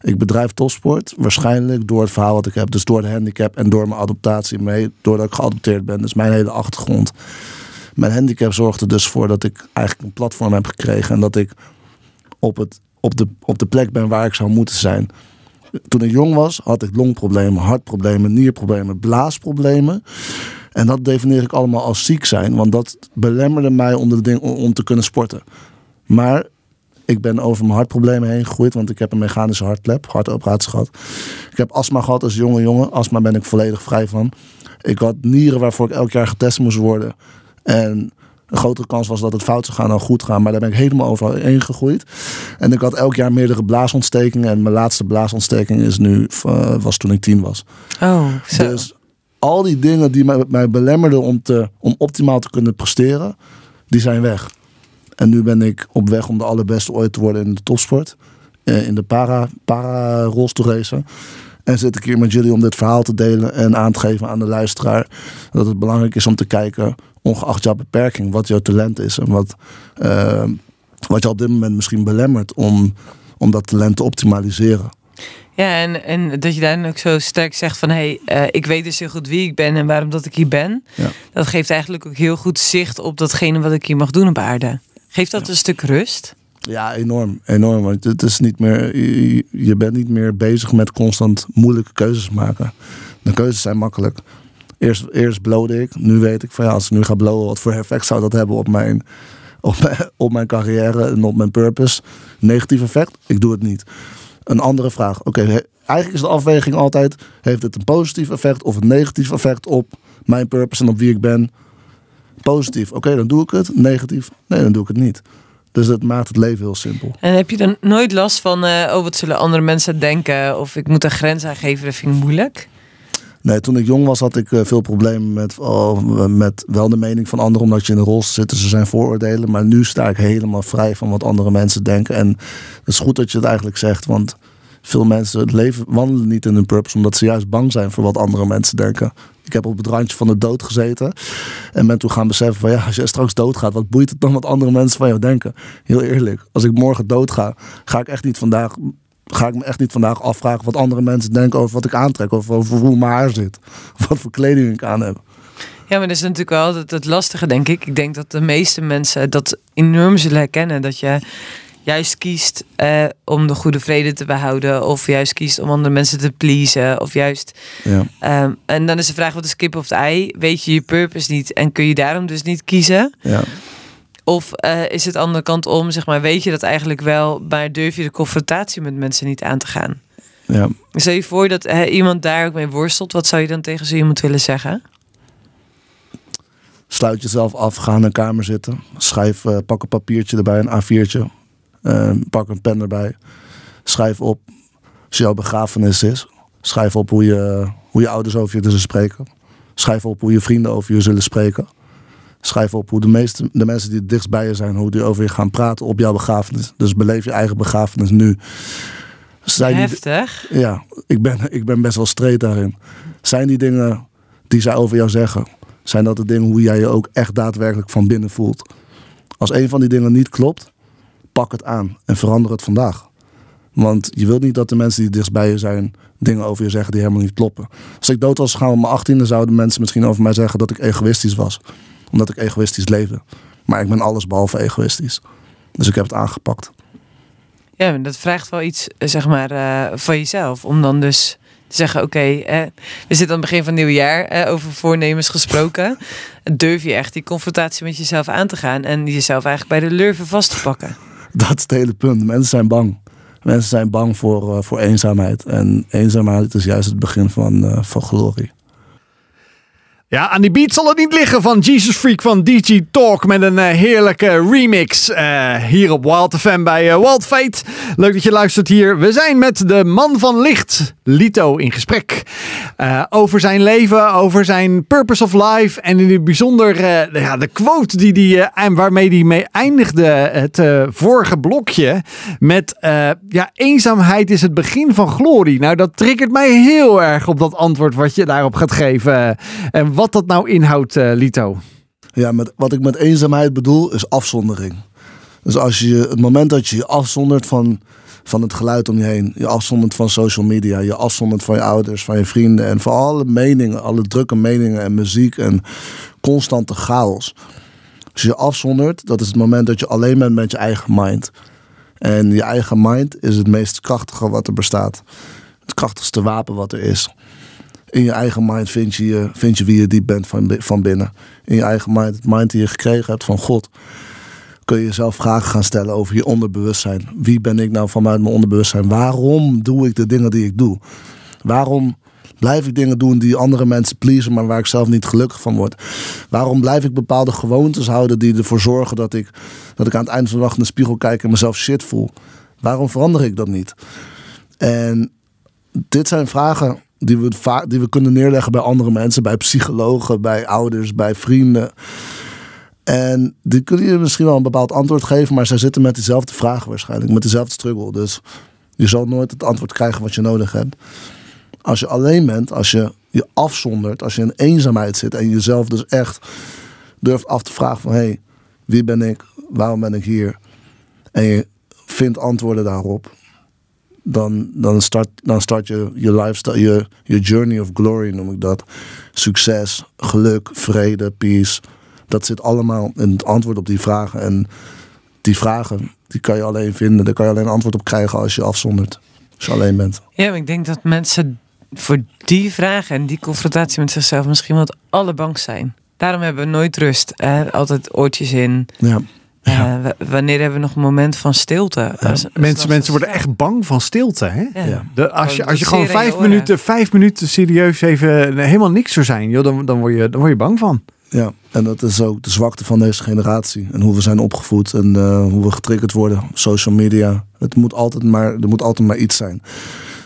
[SPEAKER 3] ik bedrijf topsport waarschijnlijk door het verhaal wat ik heb. Dus door de handicap en door mijn adaptatie mee. Doordat ik geadopteerd ben. Dus mijn hele achtergrond. Mijn handicap zorgde dus voor dat ik eigenlijk een platform heb gekregen. En dat ik op, het, op, de, op de plek ben waar ik zou moeten zijn toen ik jong was, had ik longproblemen, hartproblemen, nierproblemen, blaasproblemen. En dat definieer ik allemaal als ziek zijn, want dat belemmerde mij om, de om te kunnen sporten. Maar ik ben over mijn hartproblemen heen gegroeid, want ik heb een mechanische hartklep, hartoperatie gehad. Ik heb astma gehad als jonge jongen. Astma ben ik volledig vrij van. Ik had nieren waarvoor ik elk jaar getest moest worden. En een grotere kans was dat het fout zou gaan dan goed gaan. Maar daar ben ik helemaal overheen gegroeid. En ik had elk jaar meerdere blaasontstekingen. En mijn laatste blaasontsteking is nu, uh, was toen ik tien was.
[SPEAKER 2] Oh, zo.
[SPEAKER 3] Dus al die dingen die mij, mij belemmerden om, te, om optimaal te kunnen presteren, die zijn weg. En nu ben ik op weg om de allerbeste ooit te worden in de topsport. Eh, in de para, para rolstoelracer. En zit ik hier met jullie om dit verhaal te delen en aan te geven aan de luisteraar. Dat het belangrijk is om te kijken ongeacht jouw beperking, wat jouw talent is en wat, uh, wat je op dit moment misschien belemmert om, om dat talent te optimaliseren.
[SPEAKER 2] Ja, en, en dat je dan ook zo sterk zegt van hé, hey, uh, ik weet dus heel goed wie ik ben en waarom dat ik hier ben. Ja. Dat geeft eigenlijk ook heel goed zicht op datgene wat ik hier mag doen op aarde. Geeft dat een stuk rust?
[SPEAKER 3] Ja, enorm. Enorm. Want het is niet meer, je, bent niet meer bezig met constant moeilijke keuzes maken. De keuzes zijn makkelijk. Eerst, eerst blode ik. Nu weet ik van ja, als ik nu ga blowen, wat voor effect zou dat hebben op mijn, op mijn, op mijn carrière en op mijn purpose? Negatief effect? Ik doe het niet. Een andere vraag. Oké, eigenlijk is de afweging altijd: heeft het een positief effect of een negatief effect op mijn purpose en op wie ik ben? Positief, oké, dan doe ik het. Negatief, nee, dan doe ik het niet. Dus dat maakt het leven heel simpel.
[SPEAKER 2] En heb je dan nooit last van, uh, oh wat zullen andere mensen denken? Of ik moet een grens aangeven, dat vind ik moeilijk?
[SPEAKER 3] Nee, toen ik jong was had ik uh, veel problemen met, oh, met wel de mening van anderen. Omdat je in de rol zit, dus er zijn vooroordelen. Maar nu sta ik helemaal vrij van wat andere mensen denken. En het is goed dat je het eigenlijk zegt. Want veel mensen het leven wandelen niet in hun purpose. Omdat ze juist bang zijn voor wat andere mensen denken. Ik heb op het randje van de dood gezeten. En ben toen gaan beseffen van ja, als je straks doodgaat, wat boeit het dan wat andere mensen van jou denken? Heel eerlijk, als ik morgen doodga, ga ik echt niet vandaag ga ik me echt niet vandaag afvragen wat andere mensen denken over wat ik aantrek. Of over hoe mijn haar zit. Of wat voor kleding ik aan heb.
[SPEAKER 2] Ja, maar dat is natuurlijk wel het, het lastige, denk ik. Ik denk dat de meeste mensen dat enorm zullen herkennen. Dat je juist kiest eh, om de goede vrede te behouden. Of juist kiest om andere mensen te pleasen. Of juist. Ja. Ehm, en dan is de vraag: wat is kip of het ei? Weet je je purpose niet en kun je daarom dus niet kiezen? Ja. Of uh, is het andere kant om, zeg maar, weet je dat eigenlijk wel, maar durf je de confrontatie met mensen niet aan te gaan? Ja. Stel je voor dat uh, iemand daar ook mee worstelt, wat zou je dan tegen zo iemand willen zeggen?
[SPEAKER 3] Sluit jezelf af, ga in een kamer zitten, schrijf, uh, pak een papiertje erbij, een A4'tje, pak een pen erbij, schrijf op als jouw begrafenis is, schrijf op hoe je, hoe je ouders over je zullen spreken, schrijf op hoe je vrienden over je zullen spreken. Schrijf op hoe de, meeste, de mensen die het dichtst bij je zijn, hoe die over je gaan praten op jouw begrafenis. Dus beleef je eigen begrafenis nu.
[SPEAKER 2] Zijn Heftig.
[SPEAKER 3] Die, ja, ik ben, ik ben best wel streed daarin. Zijn die dingen die zij over jou zeggen, zijn dat de dingen hoe jij je ook echt daadwerkelijk van binnen voelt? Als een van die dingen niet klopt, pak het aan en verander het vandaag. Want je wilt niet dat de mensen die dichtst bij je zijn dingen over je zeggen die helemaal niet kloppen. Als ik dood was gegaan op mijn achttiende, zouden mensen misschien over mij zeggen dat ik egoïstisch was omdat ik egoïstisch leefde. Maar ik ben alles behalve egoïstisch. Dus ik heb het aangepakt.
[SPEAKER 2] Ja, dat vraagt wel iets, eh, zeg maar, uh, van jezelf. Om dan dus te zeggen, oké, we zitten aan het begin van het nieuwe jaar, eh, over voornemens gesproken. Durf je echt die confrontatie met jezelf aan te gaan en jezelf eigenlijk bij de lurven vast te pakken?
[SPEAKER 3] Dat is het hele punt. Mensen zijn bang. Mensen zijn bang voor, voor eenzaamheid. En eenzaamheid is juist het begin van, van glorie.
[SPEAKER 1] Ja, aan die beat zal het niet liggen van Jesus Freak van DJ Talk met een uh, heerlijke remix uh, hier op Wild FM bij uh, Wild Fate. Leuk dat je luistert hier. We zijn met de man van licht, Lito, in gesprek. over zijn leven, over zijn purpose of life en in het bijzonder ja, de quote die die, en waarmee hij mee eindigde het vorige blokje met ja, eenzaamheid is het begin van glorie. Nou, dat triggert mij heel erg op dat antwoord wat je daarop gaat geven. En wat dat nou inhoudt, uh, Lito.
[SPEAKER 3] Ja, met, wat ik met eenzaamheid bedoel is afzondering. Dus als je het moment dat je je afzondert van, van het geluid om je heen, je afzondert van social media, je afzondert van je ouders, van je vrienden en van alle meningen, alle drukke meningen en muziek en constante chaos. Als je je afzondert, dat is het moment dat je alleen bent met je eigen mind. En je eigen mind is het meest krachtige wat er bestaat. Het krachtigste wapen wat er is in je eigen mind vind je, je wie je diep bent van, van binnen. In je eigen mind, het mind die je gekregen hebt van God. Kun je jezelf vragen gaan stellen over je onderbewustzijn. Wie ben ik nou vanuit mijn onderbewustzijn? Waarom doe ik de dingen die ik doe? Waarom blijf ik dingen doen die andere mensen pleasen, maar waar ik zelf niet gelukkig van word? Waarom blijf ik bepaalde gewoontes houden die ervoor zorgen dat ik, dat ik aan het einde van de dag in de spiegel kijk en mezelf shit voel? Waarom verander ik dat niet? En dit zijn vragen die we, die we kunnen neerleggen bij andere mensen, bij psychologen, bij ouders, bij vrienden. En die kunnen je misschien wel een bepaald antwoord geven, maar zij zitten met dezelfde vragen waarschijnlijk, met dezelfde struggle. Dus je zal nooit het antwoord krijgen wat je nodig hebt. Als je alleen bent, als je je afzondert, als je in eenzaamheid zit en jezelf dus echt durft af te vragen van hé, hey, wie ben ik? Waarom ben ik hier? En je vindt antwoorden daarop dan, dan, start, dan start je je lifestyle, je, je journey of glory noem ik dat. Succes, geluk, vrede, peace. Dat zit allemaal in het antwoord op die vragen. En die vragen, die kan je alleen vinden. Daar kan je alleen antwoord op krijgen als je afzondert. Als je alleen bent.
[SPEAKER 2] Ja, ik denk dat mensen voor die vragen en die confrontatie met zichzelf misschien wel het allerbangst zijn. Daarom hebben we nooit rust. Hè? Altijd oortjes in. Ja. Ja. wanneer hebben we nog een moment van stilte?
[SPEAKER 1] mensen, mensen worden echt bang van stilte. Hè? Ja. De, als, je, als je gewoon vijf minuten, vijf minuten serieus even helemaal niks zou zijn, joh, dan, dan, word je, dan word je bang van.
[SPEAKER 3] Ja, en dat is ook de zwakte van deze generatie. En hoe we zijn opgevoed en hoe we getriggerd worden. Social media. Het moet altijd maar, er moet altijd maar iets zijn.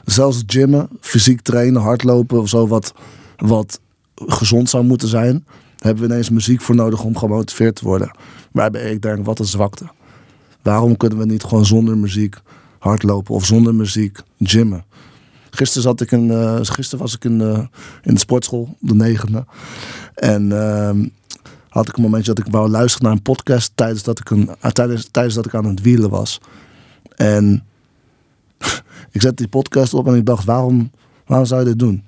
[SPEAKER 3] Zelfs gymmen, fysiek trainen, hardlopen of zo, wat, wat gezond zou moeten zijn, hebben we ineens muziek voor nodig om gemotiveerd te worden. Waarbij ik denk, wat een zwakte. Waarom kunnen we niet gewoon zonder muziek hardlopen of zonder muziek gymmen? Gisteren, zat ik uh, gisteren was ik in, uh, in de sportschool, de negende. En uh, had ik een momentje dat ik wou luisteren naar een podcast tijdens dat ik, een, tijdens, tijdens dat ik aan het wielen was. En ik zette die podcast op en ik dacht, waarom, waarom zou je dit doen?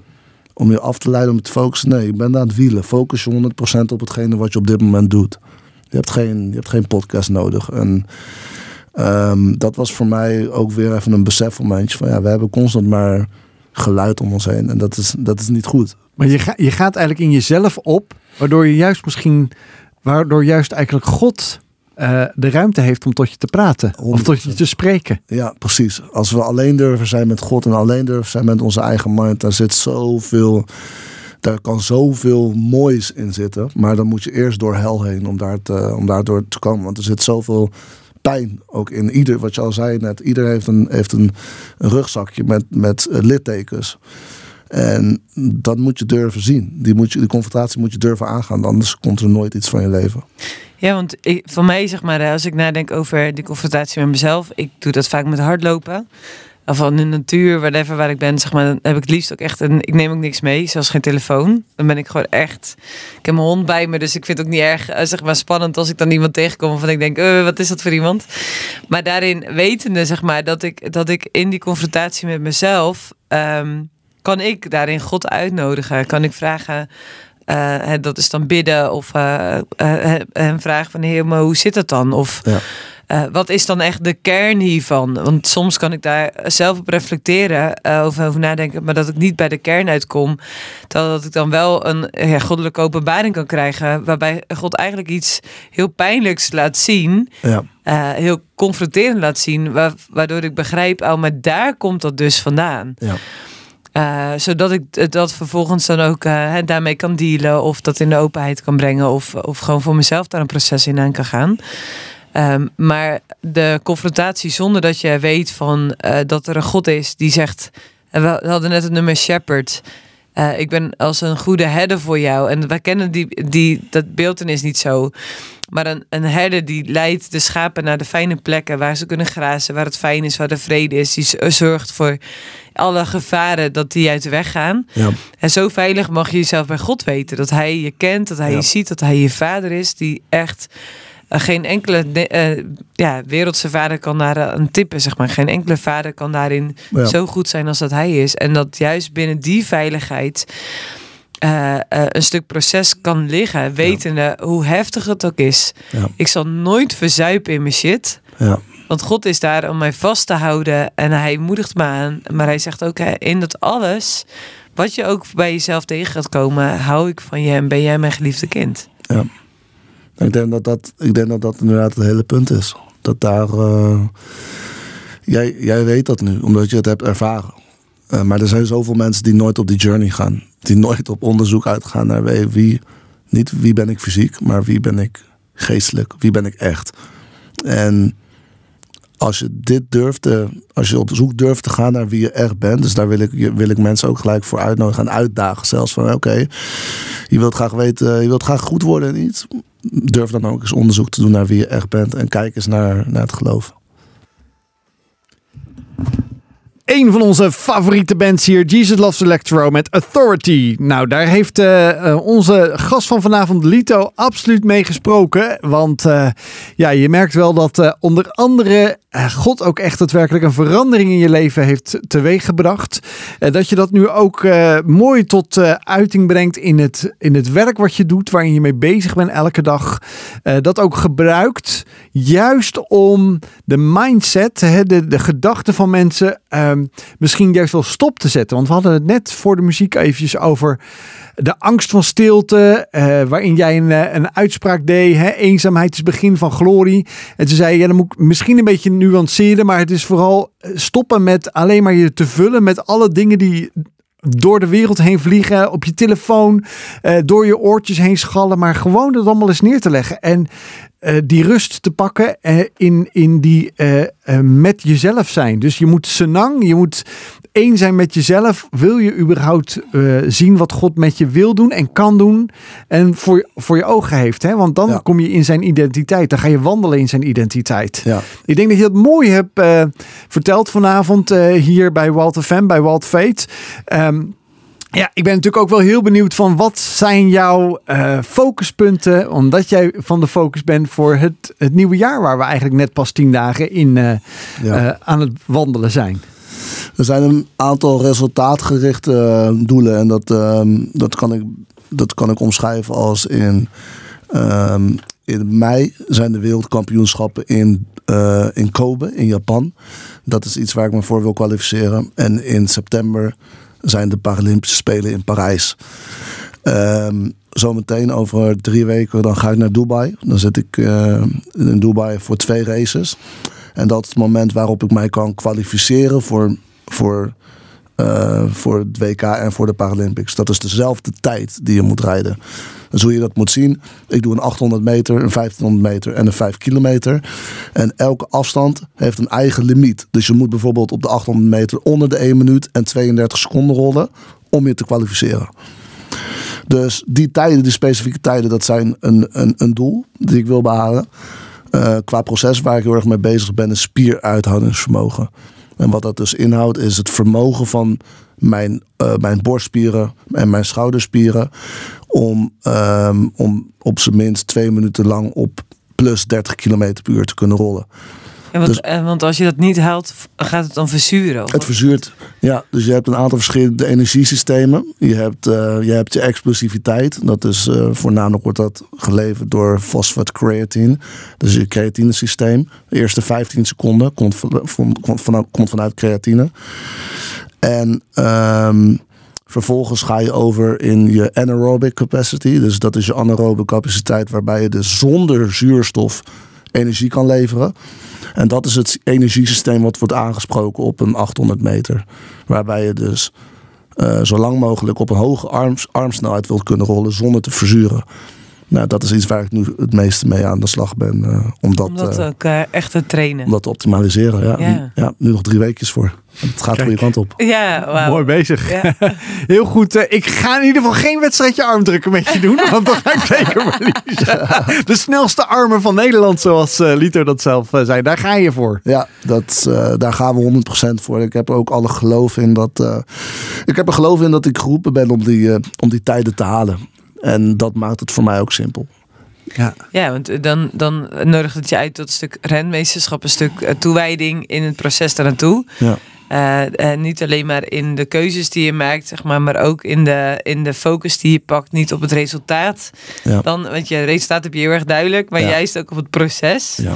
[SPEAKER 3] Om je af te leiden, om te focussen? Nee, ik ben aan het wielen. Focus je 100% op hetgene wat je op dit moment doet. Je hebt geen, je hebt geen podcast nodig. En um, dat was voor mij ook weer even een besefmomentje van ja, we hebben constant maar geluid om ons heen. En dat is, dat is niet goed.
[SPEAKER 1] Maar je, je gaat eigenlijk in jezelf op, waardoor je juist misschien, waardoor juist eigenlijk God uh, de ruimte heeft om tot je te praten. 100%. Of tot je te spreken.
[SPEAKER 3] Ja, precies. Als we alleen durven zijn met God en alleen durven zijn met onze eigen mind, daar zit zoveel. Daar kan zoveel moois in zitten. Maar dan moet je eerst door hel heen om, daar te, om daardoor te komen. Want er zit zoveel pijn ook in ieder, wat je al zei net. Ieder heeft een, heeft een, rugzakje met, met littekens. En dat moet je durven zien. Die, moet je, die confrontatie moet je durven aangaan. Anders komt er nooit iets van je leven.
[SPEAKER 2] Ja, want ik, voor mij, zeg maar, als ik nadenk over die confrontatie met mezelf, ik doe dat vaak met hardlopen. Of in de natuur, whatever waar ik ben, zeg maar, dan heb ik het liefst ook echt een. Ik neem ook niks mee, zelfs geen telefoon. Dan ben ik gewoon echt. Ik heb mijn hond bij me, dus ik vind het ook niet erg, eh, zeg maar, spannend als ik dan iemand tegenkom van ik denk, uh, wat is dat voor iemand? Maar daarin wetende, zeg maar, dat ik, dat ik in die confrontatie met mezelf. Um, kan ik daarin God uitnodigen? Kan ik vragen, uh, dat is dan bidden of uh, uh, een vraag van heer, maar hoe zit het dan? Of ja. wat is dan echt de kern hiervan? Want soms kan ik daar zelf op reflecteren, over, over nadenken, maar dat ik niet bij de kern uitkom. Terwijl dat ik dan wel een ja, goddelijke openbaring kan krijgen, waarbij God eigenlijk iets heel pijnlijks laat zien. Ja. heel confronterend laat zien, waardoor ik begrijp, oh, maar daar komt dat dus vandaan. Ja. Uh, zodat ik dat vervolgens dan ook uh, daarmee kan dealen of dat in de openheid kan brengen of, of gewoon voor mezelf daar een proces in aan kan gaan. Um, maar de confrontatie zonder dat je weet van uh, dat er een God is die zegt, we hadden net het nummer Shepherd. Uh, ik ben als een goede herder voor jou. En wij kennen die, die, dat beeldenis niet zo. Maar een, een herder die leidt de schapen naar de fijne plekken waar ze kunnen grazen, waar het fijn is, waar de vrede is. Die zorgt voor alle gevaren dat die uit de weg gaan. Ja. En zo veilig mag je jezelf bij God weten. Dat hij je kent, dat hij je ziet, dat hij je vader is. Die echt geen enkele uh, ja, wereldse vader kan daar een tippen, zeg maar. Geen enkele vader kan daarin zo goed zijn als dat hij is. En dat juist binnen die veiligheid uh, uh, een stuk proces kan liggen, wetende hoe heftig het ook is. Ja. Ik zal nooit verzuipen in mijn shit. Ja. Want God is daar om mij vast te houden en hij moedigt me aan. Maar hij zegt ook in dat alles, wat je ook bij jezelf tegen gaat komen, hou ik van je en ben jij mijn geliefde kind.
[SPEAKER 3] Ja. Ik denk dat dat, ik denk dat, dat inderdaad het hele punt is. Dat daar. Uh, jij, jij weet dat nu, omdat je het hebt ervaren. Uh, maar er zijn zoveel mensen die nooit op die journey gaan die nooit op onderzoek uitgaan naar wie, niet wie ben ik fysiek, maar wie ben ik geestelijk, wie ben ik echt. En als je dit durft, te, als je op zoek durft te gaan naar wie je echt bent, dus daar wil ik, wil ik mensen ook gelijk voor uitnodigen en uitdagen. Zelfs van oké, je wilt graag weten, je wilt graag goed worden en iets. Durf dan ook eens onderzoek te doen naar wie je echt bent en kijk eens naar, naar het geloof.
[SPEAKER 1] een van onze favoriete bands hier, Jesus Loves Electro met Authority. Nou, daar heeft uh, onze gast van vanavond, Lito, absoluut mee gesproken. Want uh, ja, je merkt wel dat onder andere God ook echt daadwerkelijk een verandering in je leven heeft teweeggebracht. dat je dat nu ook mooi tot uiting brengt in het, in het werk wat je doet, waarin je mee bezig bent elke dag. dat ook gebruikt, juist om de mindset, de, de gedachten van mensen Ehm, misschien juist wel stop te zetten. Want we hadden het net voor de muziek eventjes over de angst van stilte, uh, waarin jij een, eh, een uitspraak deed. Hè? Eenzaamheid is begin van glorie. En toen zei ja, dan moet ik misschien een beetje nuanceren, maar het is vooral eh, stoppen met alleen maar je te vullen met alle dingen die door de wereld heen vliegen, op je telefoon, door je oortjes heen schallen, maar gewoon dat allemaal eens neer te leggen. En die rust te pakken in, in die met jezelf zijn. Dus je moet senang, je moet één zijn met jezelf. Wil je überhaupt zien wat God met je wil doen en kan doen en voor, voor je ogen heeft. Hè? Want dan ja. kom je in zijn identiteit. Dan ga je wandelen in zijn identiteit.
[SPEAKER 3] Ja.
[SPEAKER 1] Ik denk dat je dat mooi hebt verteld vanavond hier bij Walter Fem, bij Walt Fate. Um, ja, ik ben natuurlijk ook wel heel benieuwd van wat zijn jouw uh, focuspunten, omdat jij van de focus bent voor het, het nieuwe jaar waar we eigenlijk net pas tien dagen in uh, ja. uh, aan het wandelen zijn.
[SPEAKER 3] Er zijn een aantal resultaatgerichte doelen en dat, dat, kan ik, dat kan ik omschrijven als in, um, in mei zijn de wereldkampioenschappen in, in Kobe in Japan. Dat is iets waar ik me voor wil kwalificeren. En in september zijn de Paralympische Spelen in Parijs. Um, zometeen over drie weken dan ga ik naar Dubai. Dan zit ik uh, in Dubai voor twee races. En dat is het moment waarop ik mij kan kwalificeren voor, voor, uh, voor het WK en voor de Paralympics. Dat is dezelfde tijd die je moet rijden. Dus hoe je dat moet zien. Ik doe een 800 meter, een 1500 meter en een 5 kilometer. En elke afstand heeft een eigen limiet. Dus je moet bijvoorbeeld op de 800 meter onder de 1 minuut en 32 seconden rollen om je te kwalificeren. Dus die tijden, die specifieke tijden, dat zijn een, een, een doel die ik wil behalen. Uh, qua proces waar ik heel erg mee bezig ben, is spieruithoudingsvermogen. En wat dat dus inhoudt, is het vermogen van mijn, uh, mijn borstspieren en mijn schouderspieren om, um, om op zijn minst twee minuten lang op plus 30 km per uur te kunnen rollen.
[SPEAKER 2] Ja, want, dus, eh, want als je dat niet haalt, gaat het dan verzuren? Of?
[SPEAKER 3] Het verzuurt, ja. Dus je hebt een aantal verschillende energiesystemen. Je hebt, uh, je, hebt je explosiviteit. Dat is uh, voornamelijk wordt dat geleverd door fosfat-creatine. Dus je creatinesysteem. De eerste 15 seconden komt, van, komt, vanuit, komt vanuit creatine. En um, vervolgens ga je over in je anaerobic capacity. Dus dat is je anaerobe capaciteit waarbij je dus zonder zuurstof energie kan leveren. En dat is het energiesysteem wat wordt aangesproken op een 800 meter. Waarbij je dus uh, zo lang mogelijk op een hoge arms, armsnelheid wilt kunnen rollen zonder te verzuren. Nou, dat is iets waar ik nu het meeste mee aan de slag ben. Uh, om dat,
[SPEAKER 2] om dat ook uh, echt te trainen.
[SPEAKER 3] Om dat te optimaliseren, ja. Ja, ja nu nog drie weekjes voor. Het gaat de goede kant op.
[SPEAKER 2] Ja, wow.
[SPEAKER 1] Mooi bezig. Ja. Heel goed. Uh, ik ga in ieder geval geen wedstrijdje armdrukken met je doen. want dan ga ik zeker verliezen. De snelste armen van Nederland, zoals uh, Lito dat zelf uh, zei. Daar ga je voor.
[SPEAKER 3] Ja, dat, daar gaan we 100% voor. Ik heb ook alle geloof in dat... ik heb er geloof in dat ik geroepen ben om die, om die tijden te halen. En dat maakt het voor mij ook simpel.
[SPEAKER 2] Ja, ja want dan, dan nodigt het je uit tot een stuk renmeesterschap, een stuk toewijding in het proces daarnaartoe.
[SPEAKER 3] Ja.
[SPEAKER 2] Uh, niet alleen maar in de keuzes die je maakt, zeg maar, maar ook in de, in de focus die je pakt, niet op het resultaat.
[SPEAKER 3] Ja.
[SPEAKER 2] Dan, want je resultaat heb je heel erg duidelijk, maar
[SPEAKER 3] ja.
[SPEAKER 2] juist ook op het proces.
[SPEAKER 3] Ja.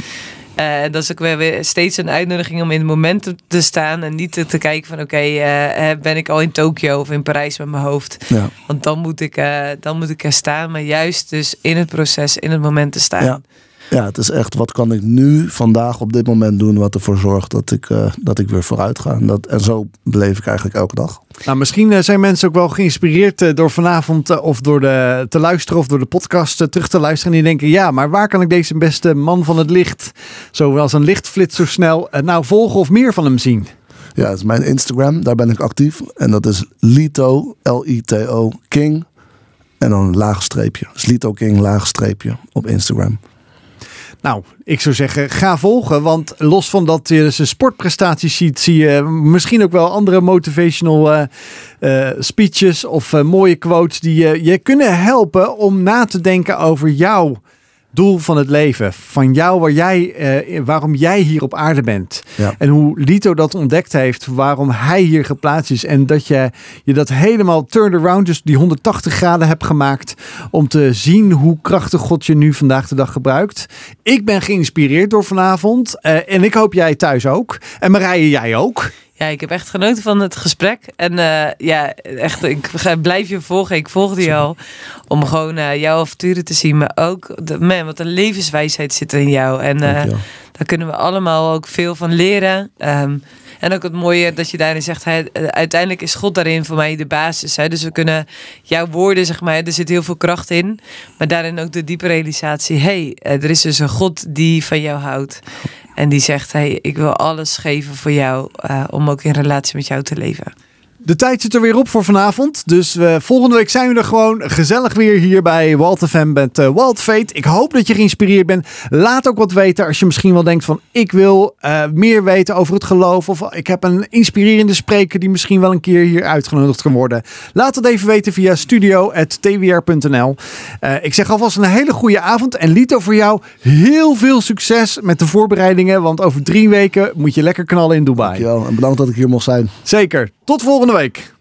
[SPEAKER 2] Uh, dat is ook weer steeds een uitnodiging om in het moment te staan en niet te, te kijken van oké, okay, uh, ben ik al in Tokio of in Parijs met mijn hoofd.
[SPEAKER 3] Ja.
[SPEAKER 2] Want dan moet, ik, uh, dan moet ik er staan, maar juist dus in het proces, in het moment te staan.
[SPEAKER 3] Ja. Ja, het is echt wat kan ik nu vandaag op dit moment doen wat ervoor zorgt dat ik, uh, dat ik weer vooruit ga. En, dat, en zo beleef ik eigenlijk elke dag.
[SPEAKER 1] Nou, misschien zijn mensen ook wel geïnspireerd door vanavond of door de, te luisteren of door de podcast terug te luisteren. En die denken, ja, maar waar kan ik deze beste man van het licht, zoals een lichtflits zo snel, nou volgen of meer van hem zien?
[SPEAKER 3] Ja, dat is mijn Instagram, daar ben ik actief. En dat is Lito, L-I-T-O, King. En dan een laag streepje. Dus Lito King, laag streepje op Instagram.
[SPEAKER 1] Nou, ik zou zeggen, ga volgen. Want los van dat je zijn sportprestaties ziet, zie je misschien ook wel andere motivational uh, uh, speeches of mooie quotes die je kunnen helpen om na te denken over jouw doel van het leven. Van jou, waar jij, uh, waarom jij hier op aarde bent.
[SPEAKER 3] Ja.
[SPEAKER 1] En hoe Lito dat ontdekt heeft, waarom hij hier geplaatst is. En dat je, je dat helemaal turned around, dus die 180 graden hebt gemaakt. Om te zien hoe krachtig God je nu vandaag de dag gebruikt. Ik ben geïnspireerd door vanavond. Uh, en ik hoop jij thuis ook. En Marije, jij ook.
[SPEAKER 2] Ja, ik heb echt genoten van het gesprek. En uh, ja, echt, ik blijf je volgen. Ik volgde je al om gewoon uh, jouw avonturen te zien. Maar ook, de, man, wat een levenswijsheid zit er in jou. En uh, daar kunnen we allemaal ook veel van leren. Um, En ook het mooie dat je daarin zegt, uiteindelijk is God daarin voor mij de basis. Hè? Dus we kunnen jouw woorden, zeg maar, er zit heel veel kracht in. Maar daarin ook de diepe realisatie, hey, er is dus een God die van jou houdt. En die zegt, hey, ik wil alles geven voor jou uh, om ook in relatie met jou te leven.
[SPEAKER 1] De tijd zit er weer op voor vanavond. Dus uh, volgende week zijn we er gewoon gezellig weer hier bij Walt FM met uh, Walt Fate. Ik hoop dat je geïnspireerd bent. Laat ook wat weten als je misschien wel denkt van ik wil uh, meer weten over het geloof. Of ik heb een inspirerende spreker die misschien wel een keer hier uitgenodigd kan worden. Laat het even weten via studio.twr.nl Ik zeg alvast een hele goede avond. En Lito voor jou heel veel succes met de voorbereidingen. Want over drie weken moet je lekker knallen in Dubai.
[SPEAKER 3] Dankjewel en bedankt dat ik hier mocht zijn.
[SPEAKER 1] Zeker. Tot volgende week.